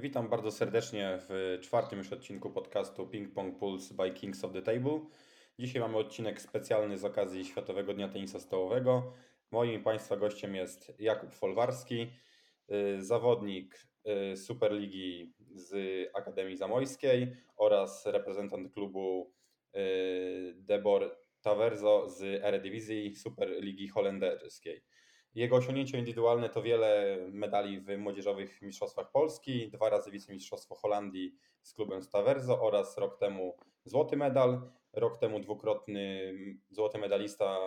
Witam bardzo serdecznie w czwartym już odcinku podcastu Ping Pong Pulse by Kings of the Table. Dzisiaj mamy odcinek specjalny z okazji Światowego Dnia Tenisa Stołowego. Moim Państwa gościem jest Jakub Folwarski, y, zawodnik y, Superligi z Akademii Zamojskiej oraz reprezentant klubu y, Debor Taverzo z Eredivisie Superligi Holenderskiej. Jego osiągnięcia indywidualne to wiele medali w młodzieżowych mistrzostwach Polski, dwa razy wicemistrzostwo Holandii z klubem Staverzo oraz rok temu złoty medal, rok temu dwukrotny złoty medalista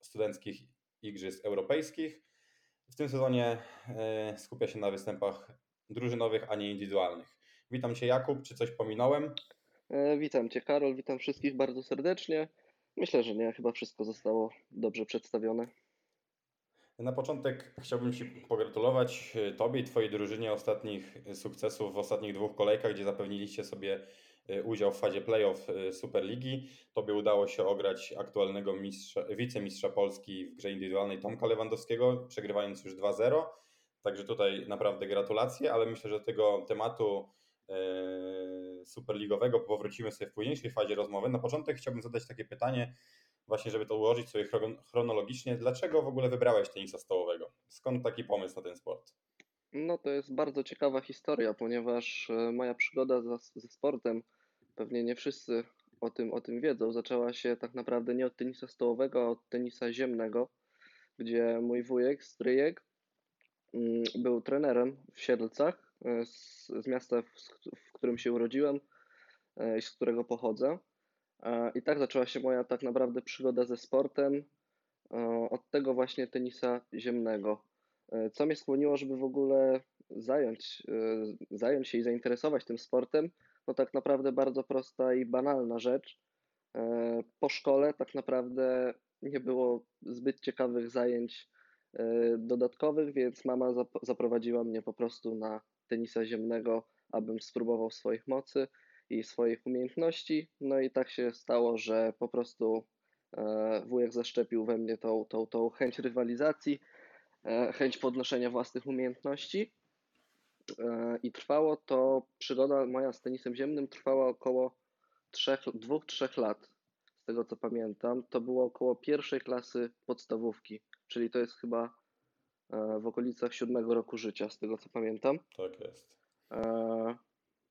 studenckich Igrzysk Europejskich. W tym sezonie e, skupia się na występach drużynowych, a nie indywidualnych. Witam Cię Jakub, czy coś pominąłem? E, witam Cię Karol, witam wszystkich bardzo serdecznie. Myślę, że nie, chyba wszystko zostało dobrze przedstawione. Na początek chciałbym Ci pogratulować e, Tobie i Twojej drużynie ostatnich sukcesów w ostatnich dwóch kolejkach, gdzie zapewniliście sobie e, udział w fazie playoff e, Superligi. Tobie udało się ograć aktualnego mistrza, wicemistrza Polski w grze indywidualnej Tomka Lewandowskiego, przegrywając już 2-0. Także tutaj naprawdę gratulacje, ale myślę, że do tego tematu superligowego powrócimy sobie w późniejszej fazie rozmowy. Na początek chciałbym zadać takie pytanie, właśnie żeby to ułożyć sobie chronologicznie, dlaczego w ogóle wybrałeś tenisa stołowego? Skąd taki pomysł na ten sport? No to jest bardzo ciekawa historia, ponieważ e, moja przygoda ze sportem, pewnie nie wszyscy o tym, o tym wiedzą, zaczęła się tak naprawdę nie od tenisa stołowego, a od tenisa ziemnego, gdzie mój wujek, stryjek, mm, był trenerem w Siedlcach, e, z, z miasta, w, w którym się urodziłem e, i z którego pochodzę. I tak zaczęła się moja tak naprawdę przygoda ze sportem, od tego właśnie tenisa ziemnego. E, co mnie skłoniło, żeby w ogóle zająć, e, zająć się i zainteresować tym sportem? No tak naprawdę bardzo prosta i banalna rzecz. E, po szkole tak naprawdę nie było zbyt ciekawych zajęć dodatkowych, więc mama zaprowadziła mnie po prostu na tenisa ziemnego, abym spróbował swoich mocy i swoich umiejętności. No i tak się stało, że po prostu e, wujek zaszczepił we mnie tą, tą, tą chęć rywalizacji, e, chęć podnoszenia własnych umiejętności. E, I trwało to, przygoda moja z tenisem ziemnym trwała około 2-3 lat, z tego co pamiętam. To było około pierwszej klasy podstawówki, czyli to jest chyba w okolicach siódmego roku życia, z tego co pamiętam. Tak jest.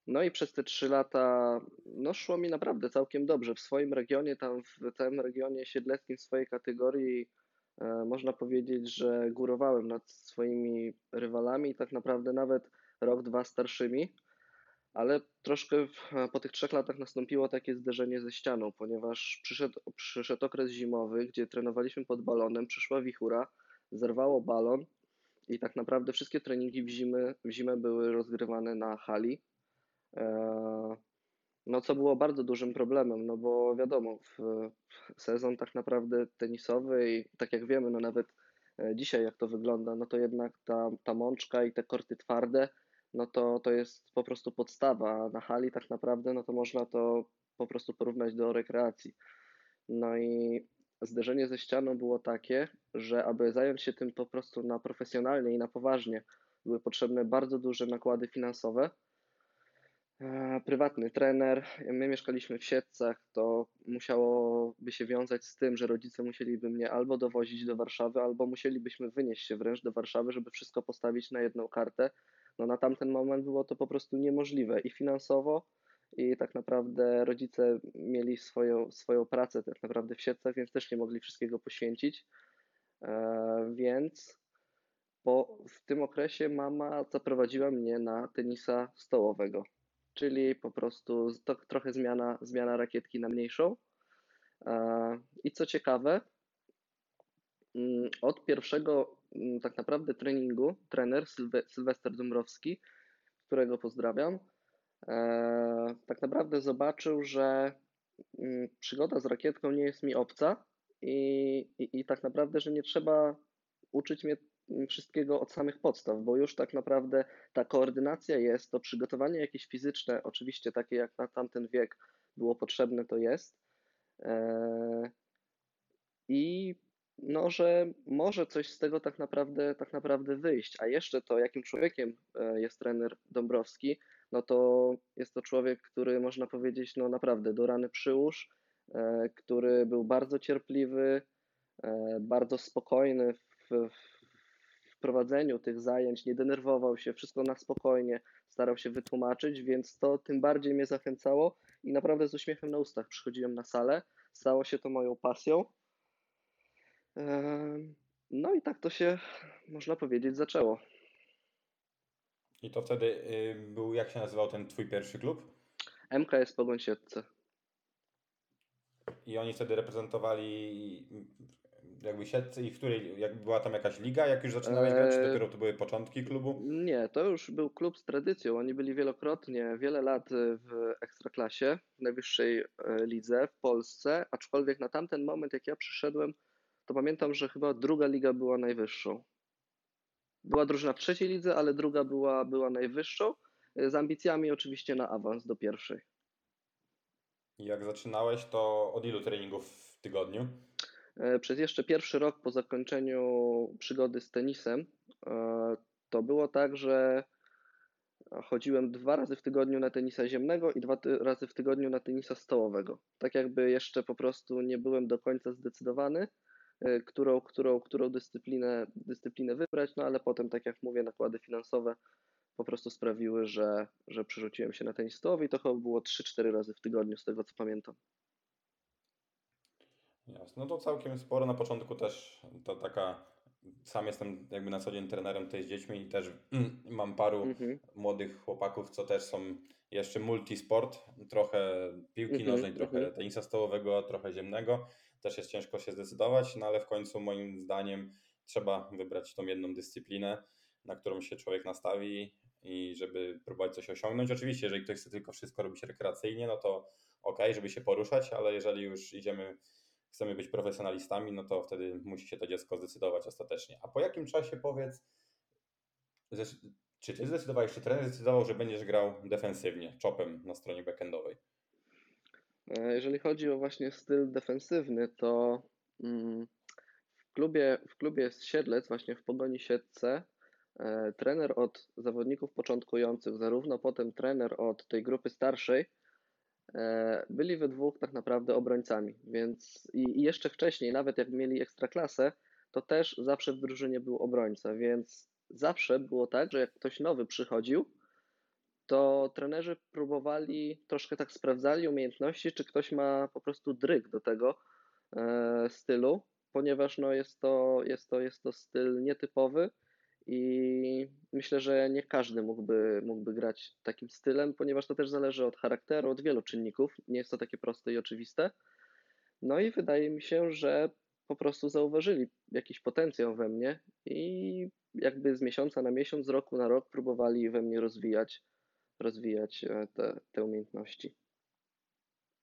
No i przez te trzy lata no, szło mi naprawdę całkiem dobrze. W swoim regionie, tam w tym regionie siedleckim, w swojej kategorii, e, można powiedzieć, że górowałem nad swoimi rywalami, tak naprawdę nawet rok, dwa starszymi. Ale troszkę po tych trzech latach nastąpiło takie zderzenie ze ścianą, ponieważ przyszedł, przyszedł okres zimowy, gdzie trenowaliśmy pod balonem, przyszła wichura, zerwało balon i tak naprawdę wszystkie treningi w, zimy, w zimę były rozgrywane na hali E, no co było bardzo dużym problemem, no bo wiadomo, w sezon tak naprawdę tenisowy i tak jak wiemy, no nawet e, dzisiaj jak to wygląda, no to jednak ta, ta mączka i te korty twarde, no to, to jest po prostu podstawa. Na hali tak naprawdę, no to można to po prostu porównać do rekreacji. No i zderzenie ze ścianą było takie, że aby zająć się tym po prostu na profesjonalnie i na poważnie, były potrzebne bardzo duże nakłady finansowe, E, prywatny trener. My mieszkaliśmy w Siedcach, to musiałoby się wiązać z tym, że rodzice musieliby mnie albo dowozić do Warszawy, albo musielibyśmy wynieść się wręcz do Warszawy, żeby wszystko postawić na jedną kartę. No na tamten moment było to po prostu niemożliwe i finansowo, i tak naprawdę rodzice mieli swoją, swoją pracę tak naprawdę w Siedcach, więc też nie mogli wszystkiego poświęcić. E, więc po, w tym okresie mama zaprowadziła mnie na tenisa stołowego czyli po prostu to trochę zmiana, zmiana rakietki na mniejszą. E, I co ciekawe, mm, od pierwszego mm, tak naprawdę treningu trener Sylwester Dąbrowski, którego pozdrawiam, e, tak naprawdę zobaczył, że mm, przygoda z rakietką nie jest mi obca i, i, i tak naprawdę, że nie trzeba uczyć mnie wszystkiego od samych podstaw, bo już tak naprawdę ta koordynacja jest, to przygotowanie jakieś fizyczne, oczywiście takie jak na tamten wiek było potrzebne, to jest. E, I no, że może coś z tego tak naprawdę, tak naprawdę wyjść. A jeszcze to, jakim człowiekiem e, jest trener Dąbrowski, no to jest to człowiek, który można powiedzieć, no naprawdę do rany przyłóż, e, który był bardzo cierpliwy, bardzo spokojny w, w prowadzeniu tych zajęć, nie denerwował się, wszystko na spokojnie starał się wytłumaczyć, więc to tym bardziej mnie zachęcało i naprawdę z uśmiechem na ustach przychodziłem na salę. Stało się to moją pasją. No i tak to się, można powiedzieć, zaczęło. I to wtedy był, jak się nazywał ten twój pierwszy klub? MKS Pogoń Siedlce. I oni wtedy reprezentowali jakby siedcy i w której, jak była tam jakaś liga, jak już zaczynałeś grać, czy Eee, dopiero to były początki klubu? Nie, to już był klub z tradycją. Oni byli wielokrotnie, wiele lat w Ekstraklasie, w najwyższej e, lidze w Polsce, aczkolwiek na tamten moment, jak ja przyszedłem, to pamiętam, że chyba druga liga była najwyższą. Była drużyna w trzeciej lidze, ale druga była, była najwyższą, e, z ambicjami oczywiście na awans do pierwszej. Jak zaczynałeś, to od ilu treningów w tygodniu? E, przez jeszcze pierwszy rok po zakończeniu przygody z tenisem, e, to było tak, że chodziłem dwa razy w tygodniu na tenisa ziemnego i dwa razy w tygodniu na tenisa stołowego. Tak jakby jeszcze po prostu nie byłem do końca zdecydowany, e, którą, którą, którą dyscyplinę, dyscyplinę wybrać, no ale potem, tak jak mówię, nakłady finansowe po prostu sprawiły, że, że przerzuciłem się na tenis stołowy i to chyba było 3-4 razy w tygodniu, z tego co pamiętam. Jasne, no to całkiem sporo. Na początku też to taka, sam jestem jakby na co dzień trenerem tutaj z dziećmi i też mam paru Mhm, młodych chłopaków, co też są jeszcze multisport, trochę piłki mhm, nożnej, trochę mhm. tenisa stołowego, trochę ziemnego. Też jest ciężko się zdecydować, no ale w końcu moim zdaniem trzeba wybrać tą jedną dyscyplinę, na którą się człowiek nastawi i żeby próbować coś osiągnąć. Oczywiście, jeżeli ktoś chce tylko wszystko robić rekreacyjnie, no to ok, żeby się poruszać, ale jeżeli już idziemy chcemy być profesjonalistami, no to wtedy musi się to dziecko zdecydować ostatecznie. A po jakim czasie powiedz, czy ty zdecydowałeś, czy trener zdecydował, że będziesz grał defensywnie, chopem na stronie backendowej? E, jeżeli chodzi o właśnie styl defensywny, to mm, w klubie, w klubie Siedlec, właśnie w Pogoni Siedlce, e, trener od zawodników początkujących, zarówno potem trener od tej grupy starszej, byli we dwóch tak naprawdę obrońcami, więc i, jeszcze wcześniej, nawet jak mieli ekstraklasę, to też zawsze w drużynie był obrońca, więc zawsze było tak, że jak ktoś nowy przychodził, to trenerzy próbowali, troszkę tak sprawdzali umiejętności, czy ktoś ma po prostu dryg do tego e, stylu, ponieważ no jest, to, jest, to, jest to styl nietypowy, i myślę, że nie każdy mógłby, mógłby grać takim stylem, ponieważ to też zależy od charakteru, od wielu czynników. Nie jest to takie proste i oczywiste. No i wydaje mi się, że po prostu zauważyli jakiś potencjał we mnie i jakby z miesiąca na miesiąc, z roku na rok próbowali we mnie rozwijać, rozwijać e, te, te umiejętności.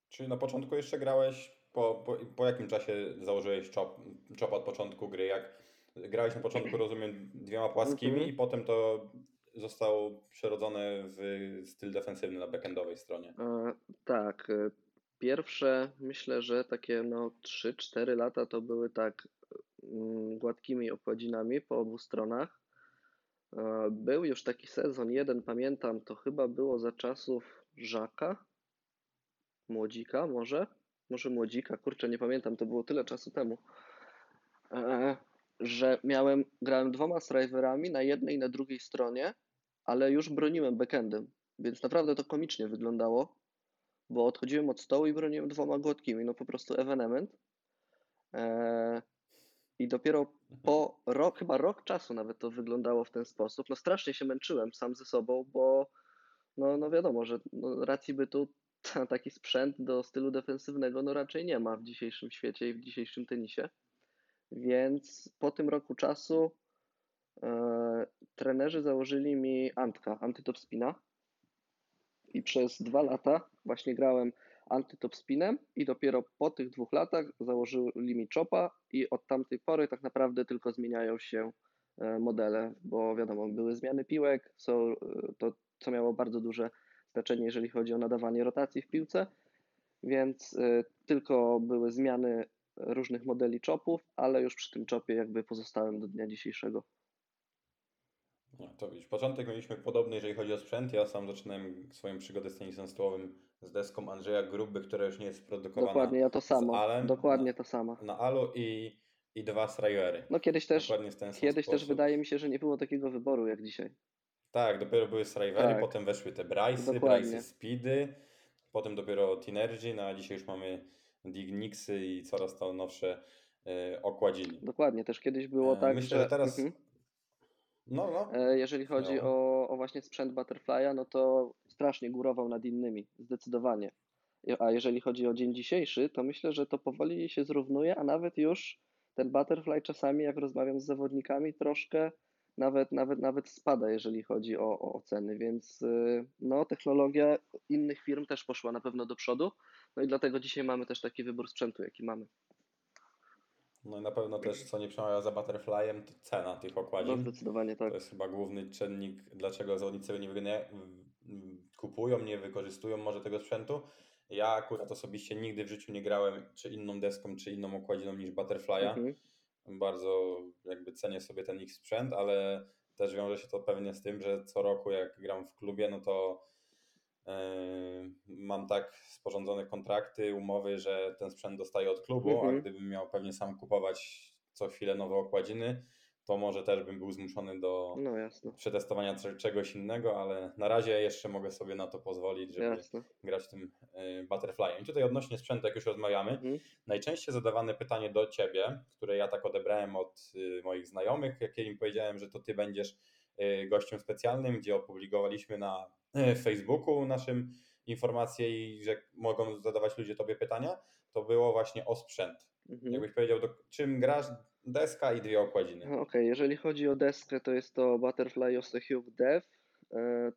Czyli na początku jeszcze grałeś, po, po, po jakim czasie założyłeś chop, chop od początku gry? Jak grałeś na początku, rozumiem, dwiema płaskimi Mhm. i potem to zostało przerodzone w styl defensywny na backendowej stronie. E, tak, e, pierwsze myślę, że takie no 3-4 lata to były tak mm, gładkimi okładzinami po obu stronach. E, Był już taki sezon jeden, pamiętam, to chyba było za czasów Żaka, Młodzika może, może Młodzika, kurczę, nie pamiętam, to było tyle czasu temu, że miałem, grałem dwoma striverami na jednej i na drugiej stronie, ale już broniłem backendem, więc naprawdę to komicznie wyglądało, bo odchodziłem od stołu i broniłem dwoma gładkimi, no po prostu evenement. E, I dopiero Mhm. po rok, chyba rok czasu nawet to wyglądało w ten sposób. No strasznie się męczyłem sam ze sobą, bo no, no wiadomo, że no, racji bytu ta- taki sprzęt do stylu defensywnego no raczej nie ma w dzisiejszym świecie i w dzisiejszym tenisie. Więc po tym roku czasu e, trenerzy założyli mi Antka, antytop spina. I przez dwa lata właśnie grałem antytop spinem i dopiero po tych dwóch latach założyli mi chopa i od tamtej pory tak naprawdę tylko zmieniają się e, modele, bo wiadomo, były zmiany piłek, są, e, to co miało bardzo duże znaczenie, jeżeli chodzi o nadawanie rotacji w piłce, więc e, tylko były zmiany różnych modeli chopów, ale już przy tym chopie jakby pozostałem do dnia dzisiejszego. No, to widzisz, początek mieliśmy podobny, jeżeli chodzi o sprzęt. Ja sam zaczynałem swoją przygodę z tenisem stołowym z deską Andrzeja Gruby, która już nie jest produkowana Dokładnie, ja to samo. Alem, Dokładnie to samo. na alu i, i dwa Srajery. No kiedyś też, kiedyś też sposób. wydaje mi się, że nie było takiego wyboru jak dzisiaj. Tak, dopiero były Srajery, Tak. potem weszły te Bryce'y. Bryce'y Speedy, potem dopiero Tinergy, no a dzisiaj już mamy Dignixy i coraz to nowsze e, okładziny. Dokładnie, też kiedyś było E, tak, Myślę, że teraz... Mhm. No, no. E, Jeżeli chodzi Śmiało. o, o właśnie sprzęt Butterfly'a, no to strasznie górował nad innymi, zdecydowanie. A jeżeli chodzi o dzień dzisiejszy, to myślę, że to powoli się zrównuje, a nawet już ten Butterfly czasami, jak rozmawiam z zawodnikami, troszkę nawet, nawet, nawet spada, jeżeli chodzi o, o oceny, więc y, no, technologia innych firm też poszła na pewno do przodu, no i dlatego dzisiaj mamy też taki wybór sprzętu, jaki mamy. No i na pewno też, co nie przemawia za Butterflyem, to cena tych No okładzin. zdecydowanie tak. To jest chyba główny czynnik, dlaczego zawodnicy nie kupują, nie wykorzystują może tego sprzętu. Ja akurat osobiście nigdy w życiu nie grałem czy inną deską, czy inną okładziną niż Butterfly'a. Mhm. Bardzo jakby cenię sobie ten ich sprzęt, ale też wiąże się to pewnie z tym, że co roku jak gram w klubie, no to mam tak sporządzone kontrakty, umowy, że ten sprzęt dostaję od klubu, Mhm. a gdybym miał pewnie sam kupować co chwilę nowe okładziny, to może też bym był zmuszony do No przetestowania cze- czegoś innego, ale na razie jeszcze mogę sobie na to pozwolić, żeby jasne. grać tym yy, Butterflyem. I tutaj odnośnie sprzętu, jak już rozmawiamy, Mhm. Najczęściej zadawane pytanie do ciebie, które ja tak odebrałem od y, moich znajomych, jak im powiedziałem, że to ty będziesz gościem specjalnym, gdzie opublikowaliśmy na y, Facebooku naszym informacje i że mogą zadawać ludzie tobie pytania, to było właśnie o sprzęt. Mhm. Jakbyś powiedział, do, czym grasz, deska i dwie okładziny. Okej, jeżeli chodzi o deskę, to jest to Butterfly Osehug Dev, e,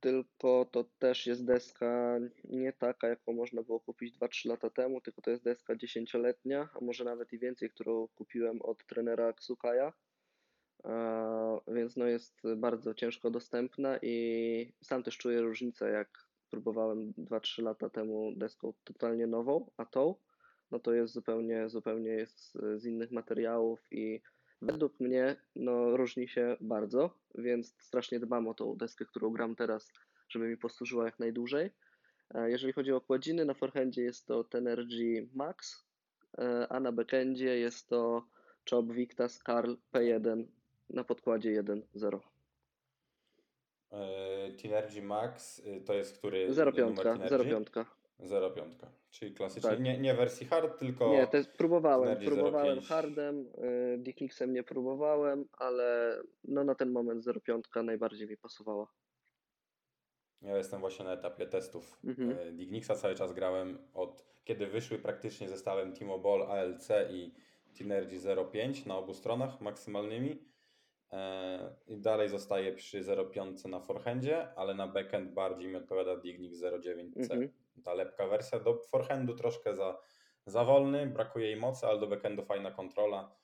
tylko to też jest deska nie taka, jaką można było kupić 2-3 lata temu, tylko to jest deska 10-letnia, a może nawet i więcej, którą kupiłem od trenera Ksukaja, e, więc no jest bardzo ciężko dostępna i sam też czuję różnicę, jak próbowałem 2-3 lata temu deską totalnie nową, a tą, no to jest zupełnie, zupełnie jest z- innych materiałów i według mnie no, różni się bardzo, więc strasznie dbam o tą deskę, którą gram teraz, żeby mi posłużyła jak najdłużej. E, Jeżeli chodzi o okładziny, na forehandzie jest to Tenergy Max, e, a na backendzie jest to Chop Victas Carl P1 na podkładzie 1.0. Y, Tinergy Max y, to jest który 0.5, numer Tinergy? 0.5. 0.5, czyli klasycznie, Tak. nie, nie wersji hard, tylko Nie, te, próbowałem, Tenergy próbowałem 0.5. hardem, y, Dicknixem nie próbowałem, ale no na ten moment 0.5 najbardziej mi pasowała. Ja jestem właśnie na etapie testów Mhm. mhm. Dignixa, cały czas grałem od kiedy wyszły praktycznie zestawem Timo Ball, ALC i Tinergy 0.5 na obu stronach maksymalnymi E, i dalej zostaję przy 0.5 na forehandzie, ale na backend bardziej mi odpowiada Dignix 0.9C. Mhm. Ta lepka wersja do forehandu troszkę za, za wolny, brakuje jej mocy, ale do backendu fajna kontrola.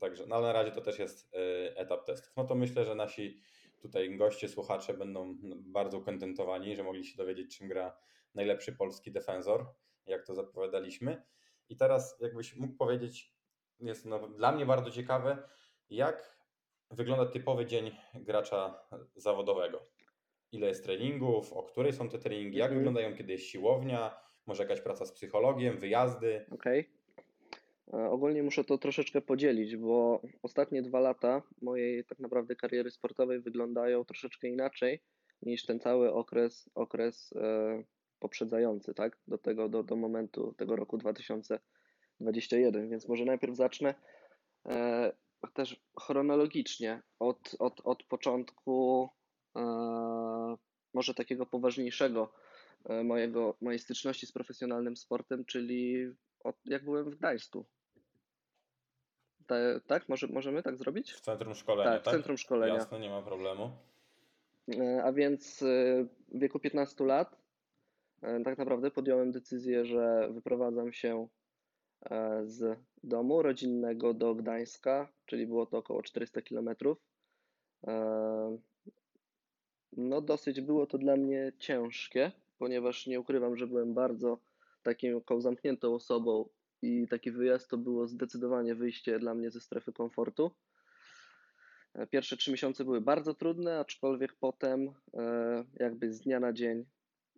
Także, no ale na razie to też jest e, etap testów. No to myślę, że nasi tutaj goście, słuchacze będą bardzo kontentowani, że mogli się dowiedzieć, czym gra najlepszy polski defensor, jak to zapowiadaliśmy. I teraz, jakbyś mógł powiedzieć, jest no, dla mnie bardzo ciekawe, jak wygląda typowy dzień gracza zawodowego. Ile jest treningów, o której są te treningi, jak Mhm. wyglądają, kiedy jest siłownia, może jakaś praca z psychologiem, wyjazdy. Okej. E, Ogólnie muszę to troszeczkę podzielić, bo ostatnie dwa lata mojej tak naprawdę kariery sportowej wyglądają troszeczkę inaczej niż ten cały okres, okres e, poprzedzający, tak? Do tego, do, do momentu tego roku 2021. Więc może najpierw zacznę e, też chronologicznie od, od, od początku e, może takiego poważniejszego e, mojego, mojej styczności z profesjonalnym sportem, czyli od, jak byłem w Gdańsku. Te, tak? Może, możemy tak zrobić? W centrum szkolenia, Tak, w tak? centrum szkolenia. Jasne, nie ma problemu. E, A więc e, w wieku 15 lat tak naprawdę podjąłem decyzję, że wyprowadzam się z domu rodzinnego do Gdańska, czyli było to około 400 kilometrów. E, No, dosyć było to dla mnie ciężkie, ponieważ nie ukrywam, że byłem bardzo taką zamkniętą osobą i taki wyjazd to było zdecydowanie wyjście dla mnie ze strefy komfortu. E, Pierwsze trzy miesiące były bardzo trudne, aczkolwiek potem, e, jakby z dnia na dzień,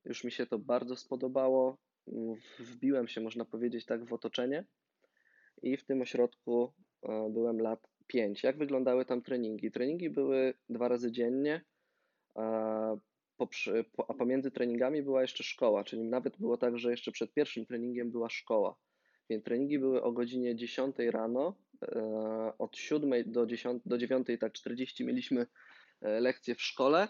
już mi się to bardzo spodobało. Wbiłem się, można powiedzieć, tak w otoczenie i w tym ośrodku e, byłem lat 5. Jak wyglądały tam treningi? Treningi były dwa razy dziennie, a pomiędzy treningami była jeszcze szkoła, czyli nawet było tak, że jeszcze przed pierwszym treningiem była szkoła. Więc treningi były o godzinie 10 rano, e, od 7 do 10, do 9, tak 40 mieliśmy e, lekcje w szkole,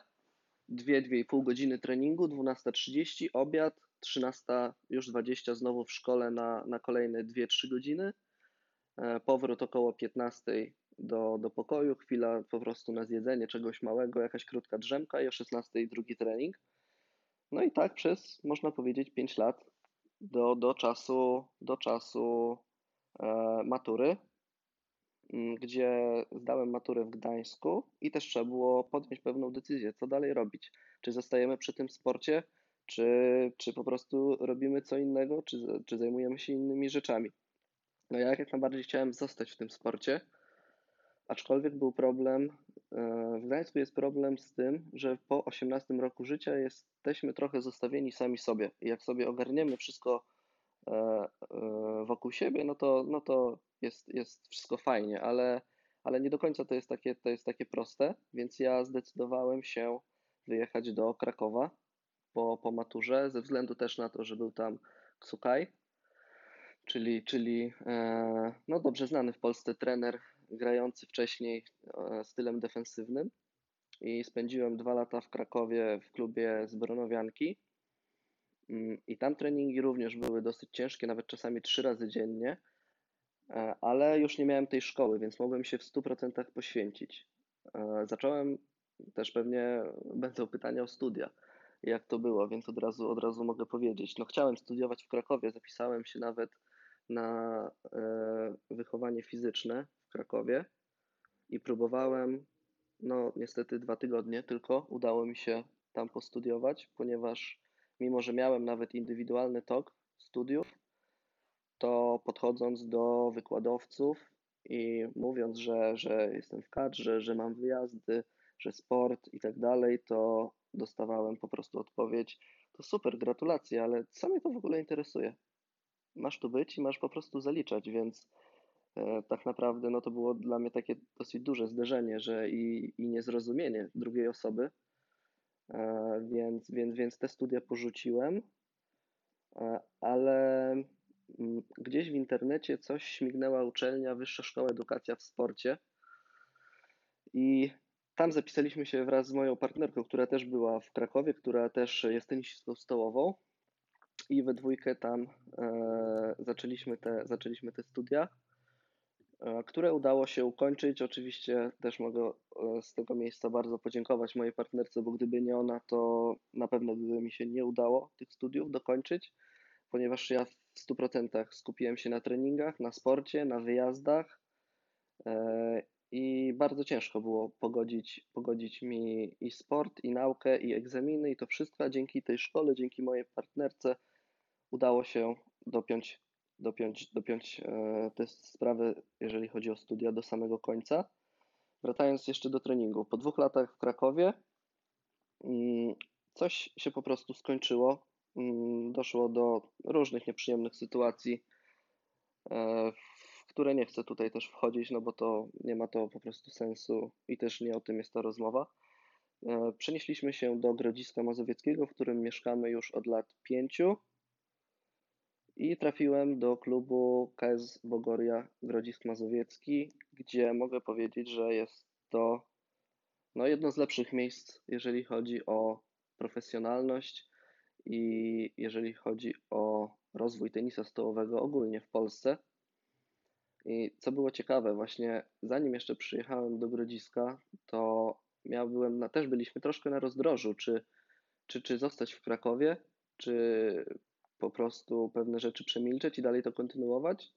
2-2,5 godziny treningu, 12.30 obiad, 13 już 20 znowu w szkole na, na kolejne 2-3 godziny. E, Powrót około 15 do, do pokoju, chwila po prostu na zjedzenie czegoś małego, jakaś krótka drzemka i o 16 drugi trening. No i tak przez, można powiedzieć, 5 lat do, do czasu, do czasu e, matury, m, gdzie zdałem maturę w Gdańsku i też trzeba było podjąć pewną decyzję, co dalej robić. Czy zostajemy przy tym sporcie, czy, czy po prostu robimy co innego, czy, czy zajmujemy się innymi rzeczami. No ja jak najbardziej chciałem zostać w tym sporcie, aczkolwiek był problem, e, w Gdańsku jest problem z tym, że po 18 roku życia jesteśmy trochę zostawieni sami sobie. I jak sobie ogarniemy wszystko e, e, wokół siebie, no to, no to jest, jest wszystko fajnie, ale, ale nie do końca to jest takie, to jest takie proste, więc ja zdecydowałem się wyjechać do Krakowa po, po maturze, ze względu też na to, że był tam Ksukaj, czyli, czyli e, no dobrze znany w Polsce trener grający wcześniej e, stylem defensywnym. I spędziłem dwa lata w Krakowie w klubie z Mm, i tam treningi również były dosyć ciężkie, nawet czasami trzy razy dziennie, e, ale już nie miałem tej szkoły, więc mogłem się w 100% poświęcić. Zacząłem też pewnie będą pytania o studia, jak to było, więc od razu, od razu mogę powiedzieć. No chciałem studiować w Krakowie, zapisałem się nawet na e, wychowanie fizyczne w Krakowie i próbowałem, no niestety dwa tygodnie tylko udało mi się tam postudiować, ponieważ mimo, że miałem nawet indywidualny tok studiów, to podchodząc do wykładowców i mówiąc, że, że jestem w kadrze, że mam wyjazdy, że sport i tak dalej, to dostawałem po prostu odpowiedź: To super, gratulacje, ale co mnie to w ogóle interesuje? Masz tu być i masz po prostu zaliczać, więc e, tak naprawdę no to było dla mnie takie dosyć duże zderzenie, że i, i niezrozumienie drugiej osoby, e, więc, więc, więc te studia porzuciłem, e, ale mm, gdzieś w internecie coś śmignęła uczelnia Wyższa Szkoła Edukacja w Sporcie. I tam zapisaliśmy się wraz z moją partnerką, która też była w Krakowie, która też jest tenisistką stołową i we dwójkę tam e, zaczęliśmy, te, zaczęliśmy te studia, e, które udało się ukończyć. Oczywiście też mogę e, z tego miejsca bardzo podziękować mojej partnerce, bo gdyby nie ona, to na pewno by mi się nie udało tych studiów dokończyć, ponieważ ja w 100% skupiłem się na treningach, na sporcie, na wyjazdach e, i bardzo ciężko było pogodzić, pogodzić mi i sport, i naukę, i egzaminy, i to wszystko, a dzięki tej szkole, dzięki mojej partnerce udało się dopiąć, dopiąć, dopiąć e, te sprawy, jeżeli chodzi o studia, do samego końca. Wracając jeszcze do treningu. Po dwóch latach w Krakowie mm, coś się po prostu skończyło. Mm, Doszło do różnych nieprzyjemnych sytuacji, e, które nie chcę tutaj też wchodzić, no bo to nie ma to po prostu sensu i też nie o tym jest ta rozmowa. E, Przenieśliśmy się do Grodziska Mazowieckiego, w którym mieszkamy już od lat pięciu i trafiłem do klubu KS Bogoria Grodzisk Mazowiecki, gdzie mogę powiedzieć, że jest to no, jedno z lepszych miejsc, jeżeli chodzi o profesjonalność i jeżeli chodzi o rozwój tenisa stołowego ogólnie w Polsce. I co było ciekawe, właśnie zanim jeszcze przyjechałem do Grodziska, to miał, byłem na, też byliśmy troszkę na rozdrożu, czy, czy, czy zostać w Krakowie, czy po prostu pewne rzeczy przemilczeć i dalej to kontynuować,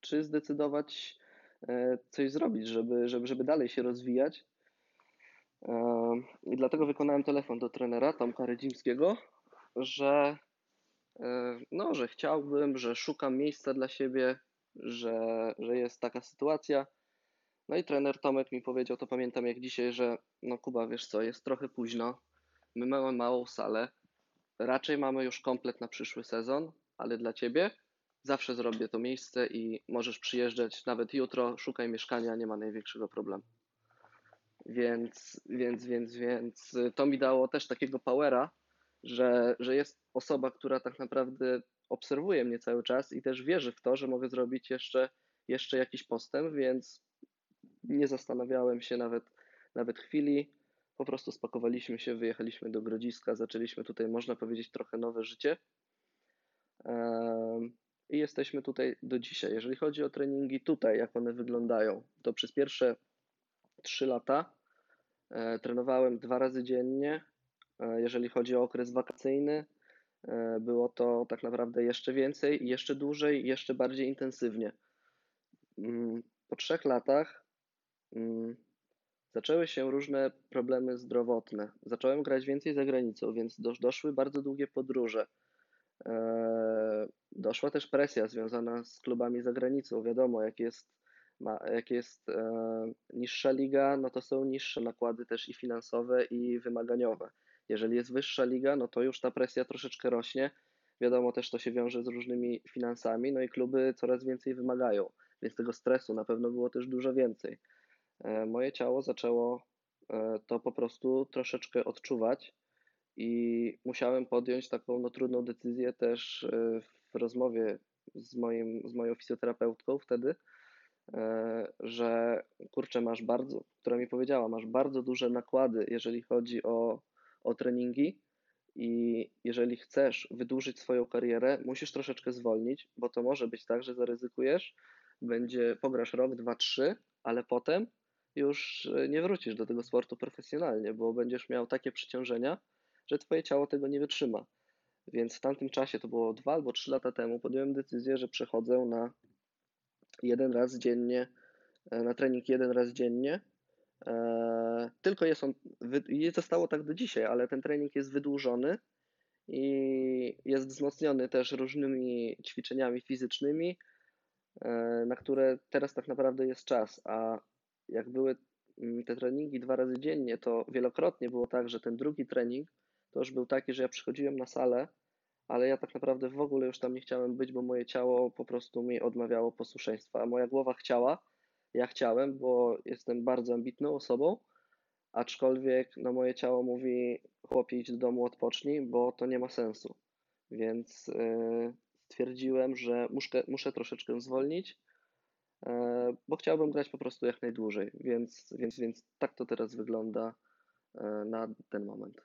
czy zdecydować e, coś zrobić, żeby, żeby, żeby dalej się rozwijać. E, I dlatego wykonałem telefon do trenera Tomka Redzimskiego, że e, no, że chciałbym, że szukam miejsca dla siebie, że, że jest taka sytuacja. No i trener Tomek mi powiedział, to pamiętam jak dzisiaj, że no Kuba, wiesz co, jest trochę późno, my mamy małą salę, raczej mamy już komplet na przyszły sezon, ale dla ciebie zawsze zrobię to miejsce i możesz przyjeżdżać nawet jutro, szukaj mieszkania, nie ma największego problemu. Więc, więc, więc, więc to mi dało też takiego powera, że, że jest osoba, która tak naprawdę obserwuje mnie cały czas i też wierzy w to, że mogę zrobić jeszcze, jeszcze jakiś postęp, więc nie zastanawiałem się nawet, nawet chwili. Po prostu spakowaliśmy się, wyjechaliśmy do Grodziska, zaczęliśmy tutaj, można powiedzieć, trochę nowe życie. Em, I jesteśmy tutaj do dzisiaj. Jeżeli chodzi o treningi tutaj, jak one wyglądają, to przez pierwsze 3 lata e, trenowałem dwa razy dziennie. E, Jeżeli chodzi o okres wakacyjny, było to tak naprawdę jeszcze więcej, jeszcze dłużej, jeszcze bardziej intensywnie. Mm, Po trzech latach mm, zaczęły się różne problemy zdrowotne. Zacząłem grać więcej za granicą, więc dosz- doszły bardzo długie podróże. E, Doszła też presja związana z klubami za granicą. Wiadomo, jak jest, jak jest e, niższa liga, no to są niższe nakłady też i finansowe, i wymaganiowe. Jeżeli jest wyższa liga, no to już ta presja troszeczkę rośnie. Wiadomo, też to się wiąże z różnymi finansami, no i kluby coraz więcej wymagają, więc tego stresu na pewno było też dużo więcej. E, Moje ciało zaczęło e, to po prostu troszeczkę odczuwać i musiałem podjąć taką no, trudną decyzję też e, w rozmowie z, moim, z moją fizjoterapeutką wtedy, że kurczę, masz bardzo, która mi powiedziała, masz bardzo duże nakłady, jeżeli chodzi o, o treningi i jeżeli chcesz wydłużyć swoją karierę, musisz troszeczkę zwolnić, bo to może być tak, że zaryzykujesz, będzie, pograsz rok, dwa, trzy, ale potem już e, nie wrócisz do tego sportu profesjonalnie, bo będziesz miał takie przeciążenia, że twoje ciało tego nie wytrzyma. Więc w tamtym czasie, to było dwa albo trzy lata temu, podjąłem decyzję, że przechodzę na jeden raz dziennie, e, na trening jeden raz dziennie. Tylko jest on, zostało tak do dzisiaj, ale ten trening jest wydłużony i jest wzmocniony też różnymi ćwiczeniami fizycznymi, e, na które teraz tak naprawdę jest czas. A jak były mm, te treningi dwa razy dziennie, to wielokrotnie było tak, że ten drugi trening to już był taki, że ja przychodziłem na salę, ale ja tak naprawdę w ogóle już tam nie chciałem być, bo moje ciało po prostu mi odmawiało posłuszeństwa, a moja głowa chciała, ja chciałem, bo jestem bardzo ambitną osobą, aczkolwiek no moje ciało mówi chłopie idź do domu odpocznij, bo to nie ma sensu. Więc yy, stwierdziłem, że muszę, muszę troszeczkę zwolnić, yy, bo chciałbym grać po prostu jak najdłużej, więc, więc, więc tak to teraz wygląda yy, na ten moment.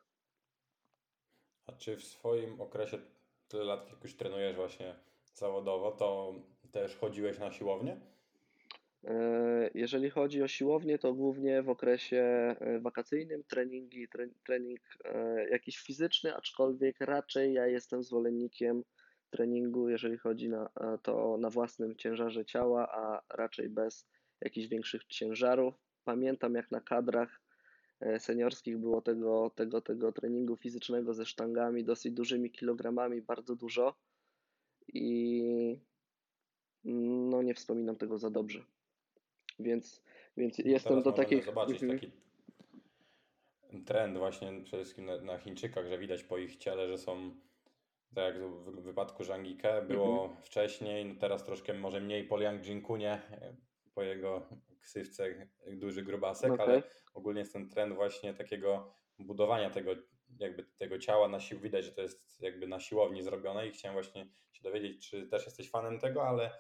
A czy w swoim okresie tyle lat, jak już trenujesz właśnie zawodowo, to też chodziłeś na siłownię? E, Jeżeli chodzi o siłownię, to głównie w okresie e, wakacyjnym treningi, tre, trening e, jakiś fizyczny, aczkolwiek raczej ja jestem zwolennikiem treningu, jeżeli chodzi na, to na własnym ciężarze ciała, a raczej bez jakichś większych ciężarów. Pamiętam jak na kadrach seniorskich było tego, tego, tego treningu fizycznego ze sztangami, dosyć dużymi kilogramami, bardzo dużo i no nie wspominam tego za dobrze. Więc, więc jestem Teraz do takich. zobaczyć taki trend właśnie przede wszystkim na, na Chińczykach, że widać po ich ciele, że są, tak jak w wypadku Zhangike było Mhm. wcześniej, no teraz troszkę może mniej po Liang Jinkunie, po jego ksywce duży grubasek, ale Okej. ogólnie jest ten trend właśnie takiego budowania tego jakby tego ciała na sił, widać, że to jest jakby na siłowni zrobione i chciałem właśnie się dowiedzieć, czy też jesteś fanem tego, ale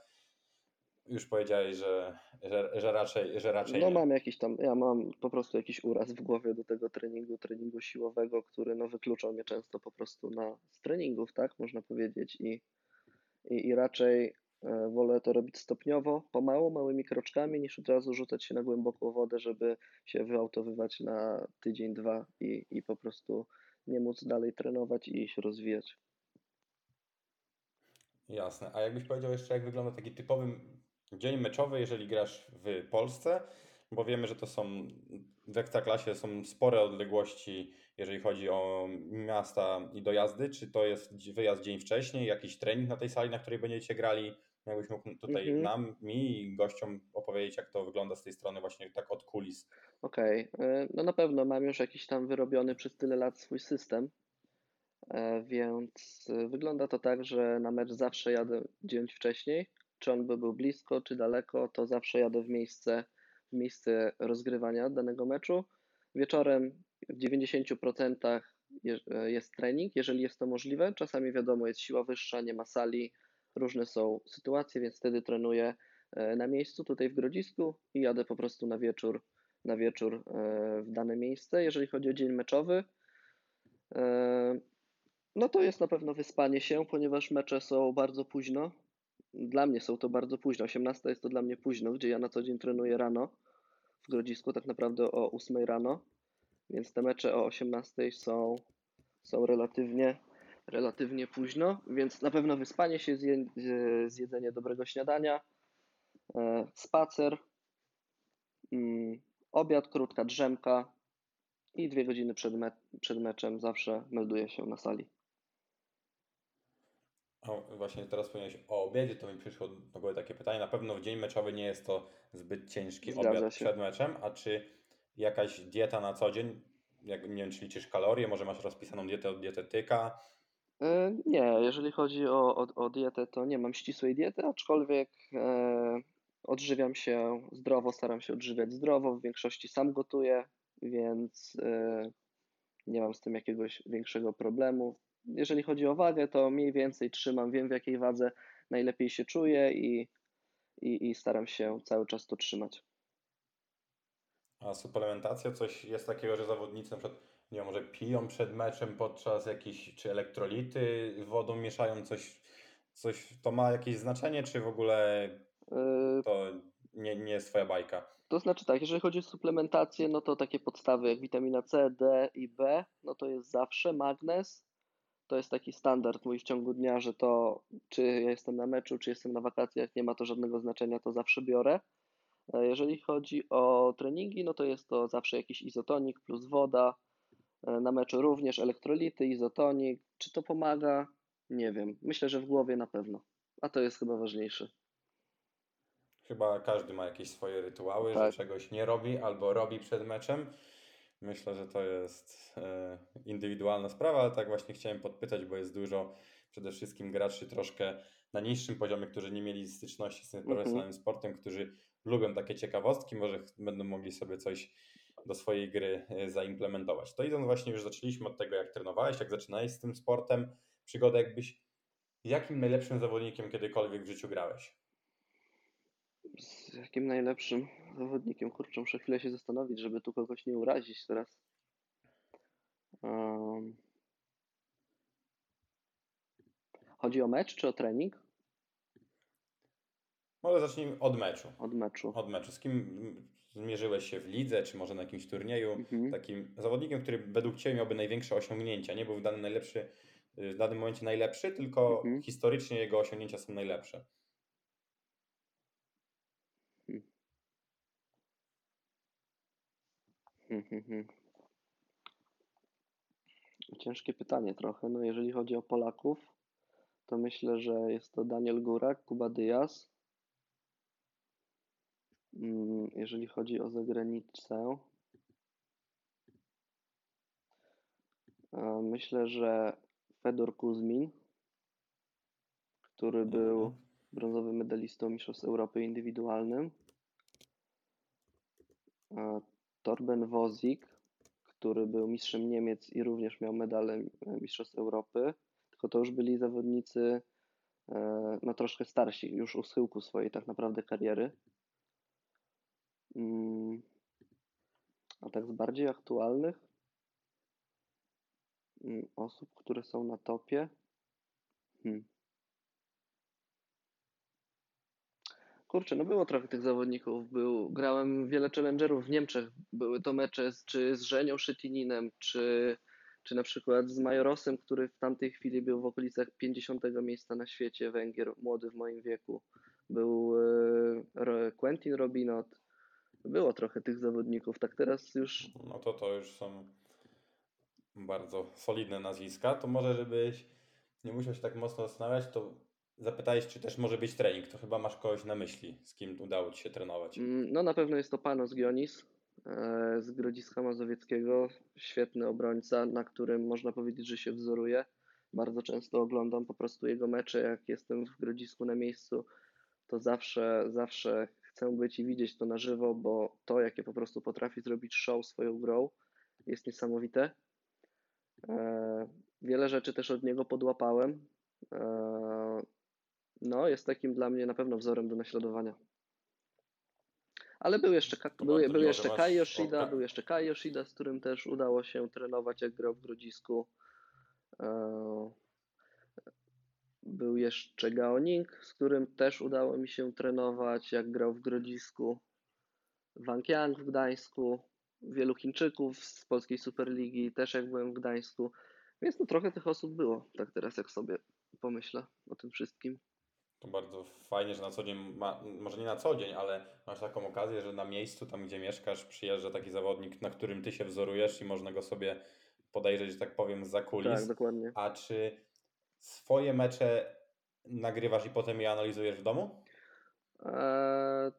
już powiedziałeś, że, że, że raczej, że raczej No mam jakiś tam, ja mam po prostu jakiś uraz w głowie do tego treningu, treningu siłowego, który no wykluczał mnie często po prostu na, z treningów, tak, można powiedzieć i, i, i raczej e, wolę to robić stopniowo, pomału, małymi kroczkami, niż od razu rzucać się na głęboką wodę, żeby się wyautowywać na tydzień, dwa i, i po prostu nie móc dalej trenować i się rozwijać. Jasne. A jakbyś powiedział jeszcze, jak wygląda taki typowy dzień meczowy, jeżeli grasz w Polsce, bo wiemy, że to są w Ekstraklasie są spore odległości, jeżeli chodzi o miasta i dojazdy? Czy to jest wyjazd dzień wcześniej, jakiś trening na tej sali, na której będziecie grali? Jakbyś mógł tutaj Mhm. nam, mi i gościom opowiedzieć, jak to wygląda z tej strony właśnie tak od kulis. Okej, e, no na pewno mam już jakiś tam wyrobiony przez tyle lat swój system, e, więc e, wygląda to tak, że na mecz zawsze jadę dzień wcześniej. Czy on by był blisko, czy daleko, to zawsze jadę w miejsce, w miejsce rozgrywania danego meczu. Wieczorem w 90% je- e, jest trening, jeżeli jest to możliwe. Czasami wiadomo, jest siła wyższa, nie ma sali, różne są sytuacje, więc wtedy trenuję e, na miejscu tutaj w Grodzisku i jadę po prostu na wieczór na wieczór e, w dane miejsce. Jeżeli chodzi o dzień meczowy, no to jest na pewno wyspanie się, ponieważ mecze są bardzo późno. Dla mnie są to bardzo późno. 18 jest to dla mnie późno, gdzie ja na co dzień trenuję rano w Grodzisku, tak naprawdę o 8 rano, więc te mecze o 18 są, są relatywnie, relatywnie późno, więc na pewno wyspanie się, zje, zjedzenie dobrego śniadania, e, spacer, mm, obiad, krótka drzemka i dwie godziny przed, me przed meczem zawsze melduję się na sali. O, właśnie teraz wspomniałeś o obiedzie, to mi przyszło do głowy takie pytanie. Na pewno w dzień meczowy nie jest to zbyt ciężki Zgadza obiad się. przed meczem, a czy jakaś dieta na co dzień, jak, nie wiem, czy liczysz kalorie, może masz rozpisaną dietę od dietetyka? E, Nie, jeżeli chodzi o, o, o dietę, to nie mam ścisłej diety, aczkolwiek e, odżywiam się zdrowo, staram się odżywiać zdrowo, w większości sam gotuję, więc e, nie mam z tym jakiegoś większego problemu. Jeżeli chodzi o wagę, to mniej więcej trzymam, wiem w jakiej wadze najlepiej się czuję i, i, i staram się cały czas to trzymać. A suplementacja, coś jest takiego, że zawodnicy na przykład, nie wiem, może piją przed meczem podczas jakichś, czy elektrolity wodą mieszają, coś, coś, to ma jakieś znaczenie, czy w ogóle E, to nie, nie jest twoja bajka? To znaczy tak, jeżeli chodzi o suplementację, no to takie podstawy jak witamina C, D i B, no to jest zawsze magnez. To jest taki standard mój w ciągu dnia, że to czy ja jestem na meczu, czy jestem na wakacjach, nie ma to żadnego znaczenia, to zawsze biorę. E, Jeżeli chodzi o treningi, no to jest to zawsze jakiś izotonik plus woda. E, Na meczu również elektrolity, izotonik. Czy to pomaga? Nie wiem. Myślę, że w głowie na pewno. A to jest chyba ważniejsze. Chyba każdy ma jakieś swoje rytuały, Tak. że czegoś nie robi albo robi przed meczem. Myślę, że to jest e, indywidualna sprawa, ale tak właśnie chciałem podpytać, bo jest dużo przede wszystkim graczy troszkę na niższym poziomie, którzy nie mieli styczności z tym Mhm. profesjonalnym sportem, którzy lubią takie ciekawostki, może będą mogli sobie coś do swojej gry e, zaimplementować. To idąc właśnie, już zaczęliśmy od tego, jak trenowałeś, jak zaczynałeś z tym sportem, przygodę jakbyś, jakim najlepszym zawodnikiem kiedykolwiek w życiu grałeś? Z jakim najlepszym zawodnikiem? Kurczę, muszę chwilę się zastanowić, żeby tu kogoś nie urazić teraz. Um, chodzi o mecz czy o trening? Może zacznijmy od meczu. Od meczu. Od meczu. Z kim zmierzyłeś się w lidze, czy może na jakimś turnieju? Mhm. Takim zawodnikiem, który według Ciebie miałby największe osiągnięcia. Nie był w danym, najlepszy, w danym momencie najlepszy, tylko Mhm. historycznie jego osiągnięcia są najlepsze. Mhm, mhm. Ciężkie pytanie trochę. No jeżeli chodzi o Polaków, to myślę, że jest to Daniel Górak, Kuba Dyaz. Mm, Jeżeli chodzi o zagranicę, e, myślę, że Fedor Kuzmin, który był Mhm. brązowym medalistą Mistrzostw Europy indywidualnym. Torben Wozik, który był mistrzem Niemiec i również miał medale Mistrzostw Europy, tylko to już byli zawodnicy e, no troszkę starsi, już u schyłku swojej tak naprawdę kariery. Mm, A tak z bardziej aktualnych mm, osób, które są na topie. Hmm. Kurczę, no było trochę tych zawodników. Był, grałem wiele challengerów w Niemczech. Były to mecze z, czy z Żenią Szytininem, czy, czy na przykład z Majorosem, który w tamtej chwili był w okolicach 50 miejsca na świecie, Węgier, młody w moim wieku. Był e, Quentin Robinot. Było trochę tych zawodników. Tak teraz już No to to już są Bardzo solidne nazwiska. To może, żebyś nie musiał się tak mocno zastanawiać, to zapytałeś, czy też może być trening. To chyba masz kogoś na myśli, z kim udało Ci się trenować. Mm, No na pewno jest to Panos Gionis e, z Grodziska Mazowieckiego. Świetny obrońca, na którym można powiedzieć, że się wzoruje. Bardzo często oglądam po prostu jego mecze, jak jestem w Grodzisku na miejscu, to zawsze, zawsze chcę być i widzieć to na żywo, bo to, jakie po prostu potrafi zrobić show swoją grą, jest niesamowite. E, Wiele rzeczy też od niego podłapałem. No, jest takim dla mnie na pewno wzorem do naśladowania. Ale był jeszcze, był, był jeszcze Kai Yoshida, był jeszcze Kai Yoshida, z którym też udało się trenować, jak grał w Grodzisku. E, Był jeszcze Gao Ning, z którym też udało mi się trenować, jak grał w Grodzisku. Wang Yang w Gdańsku. Wielu Chińczyków z polskiej Superligi, też jak byłem w Gdańsku. Więc no trochę tych osób było, tak teraz jak sobie pomyślę o tym wszystkim. To bardzo fajnie, że na co dzień, ma, może nie na co dzień, ale masz taką okazję, że na miejscu, tam gdzie mieszkasz, przyjeżdża taki zawodnik, na którym ty się wzorujesz i można go sobie podejrzeć, że tak powiem, za kulis. Tak, dokładnie. A czy swoje mecze nagrywasz i potem je analizujesz w domu? Eee,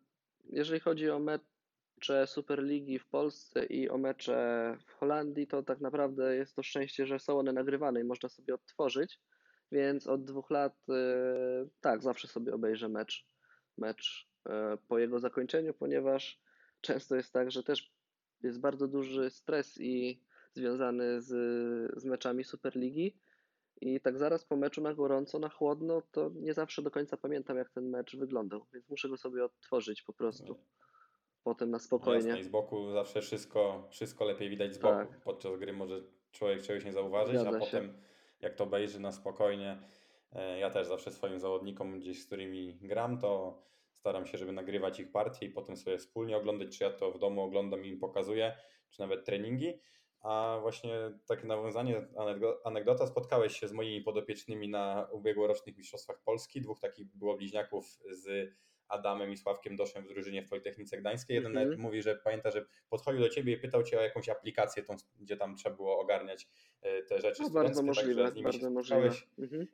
Jeżeli chodzi o mecze Superligi w Polsce i o mecze w Holandii, to tak naprawdę jest to szczęście, że są one nagrywane i można sobie odtworzyć. Więc od dwóch lat, e, tak, zawsze sobie obejrzę mecz, mecz e, po jego zakończeniu, ponieważ często jest tak, że też jest bardzo duży stres i związany z, z meczami Superligi. I tak zaraz po meczu na gorąco, na chłodno, to nie zawsze do końca pamiętam, jak ten mecz wyglądał, więc muszę go sobie odtworzyć po prostu. Potem na Jasne, spokojnie. i z boku zawsze wszystko, wszystko lepiej widać z boku. Tak. Podczas gry może człowiek czegoś nie zauważyć, Zgadza a się. Jak to obejrzy na spokojnie, e, ja też zawsze swoim zawodnikom gdzieś, z którymi gram, to staram się, żeby nagrywać ich partie i potem sobie wspólnie oglądać, czy ja to w domu oglądam i im pokazuję, czy nawet treningi. A właśnie takie nawiązanie, anegdo- anegdota, spotkałeś się z moimi podopiecznymi na ubiegłorocznych Mistrzostwach Polski. Dwóch takich było bliźniaków z Adamem i Sławkiem Doszem w drużynie w Politechnice Gdańskiej. Jeden Mhm. nawet mówi, że pamięta, że podchodził do ciebie i pytał cię o jakąś aplikację, tą, gdzie tam trzeba było ogarniać e, te rzeczy No, bardzo możliwe, także z nimi się bardzo możliwe. Mhm.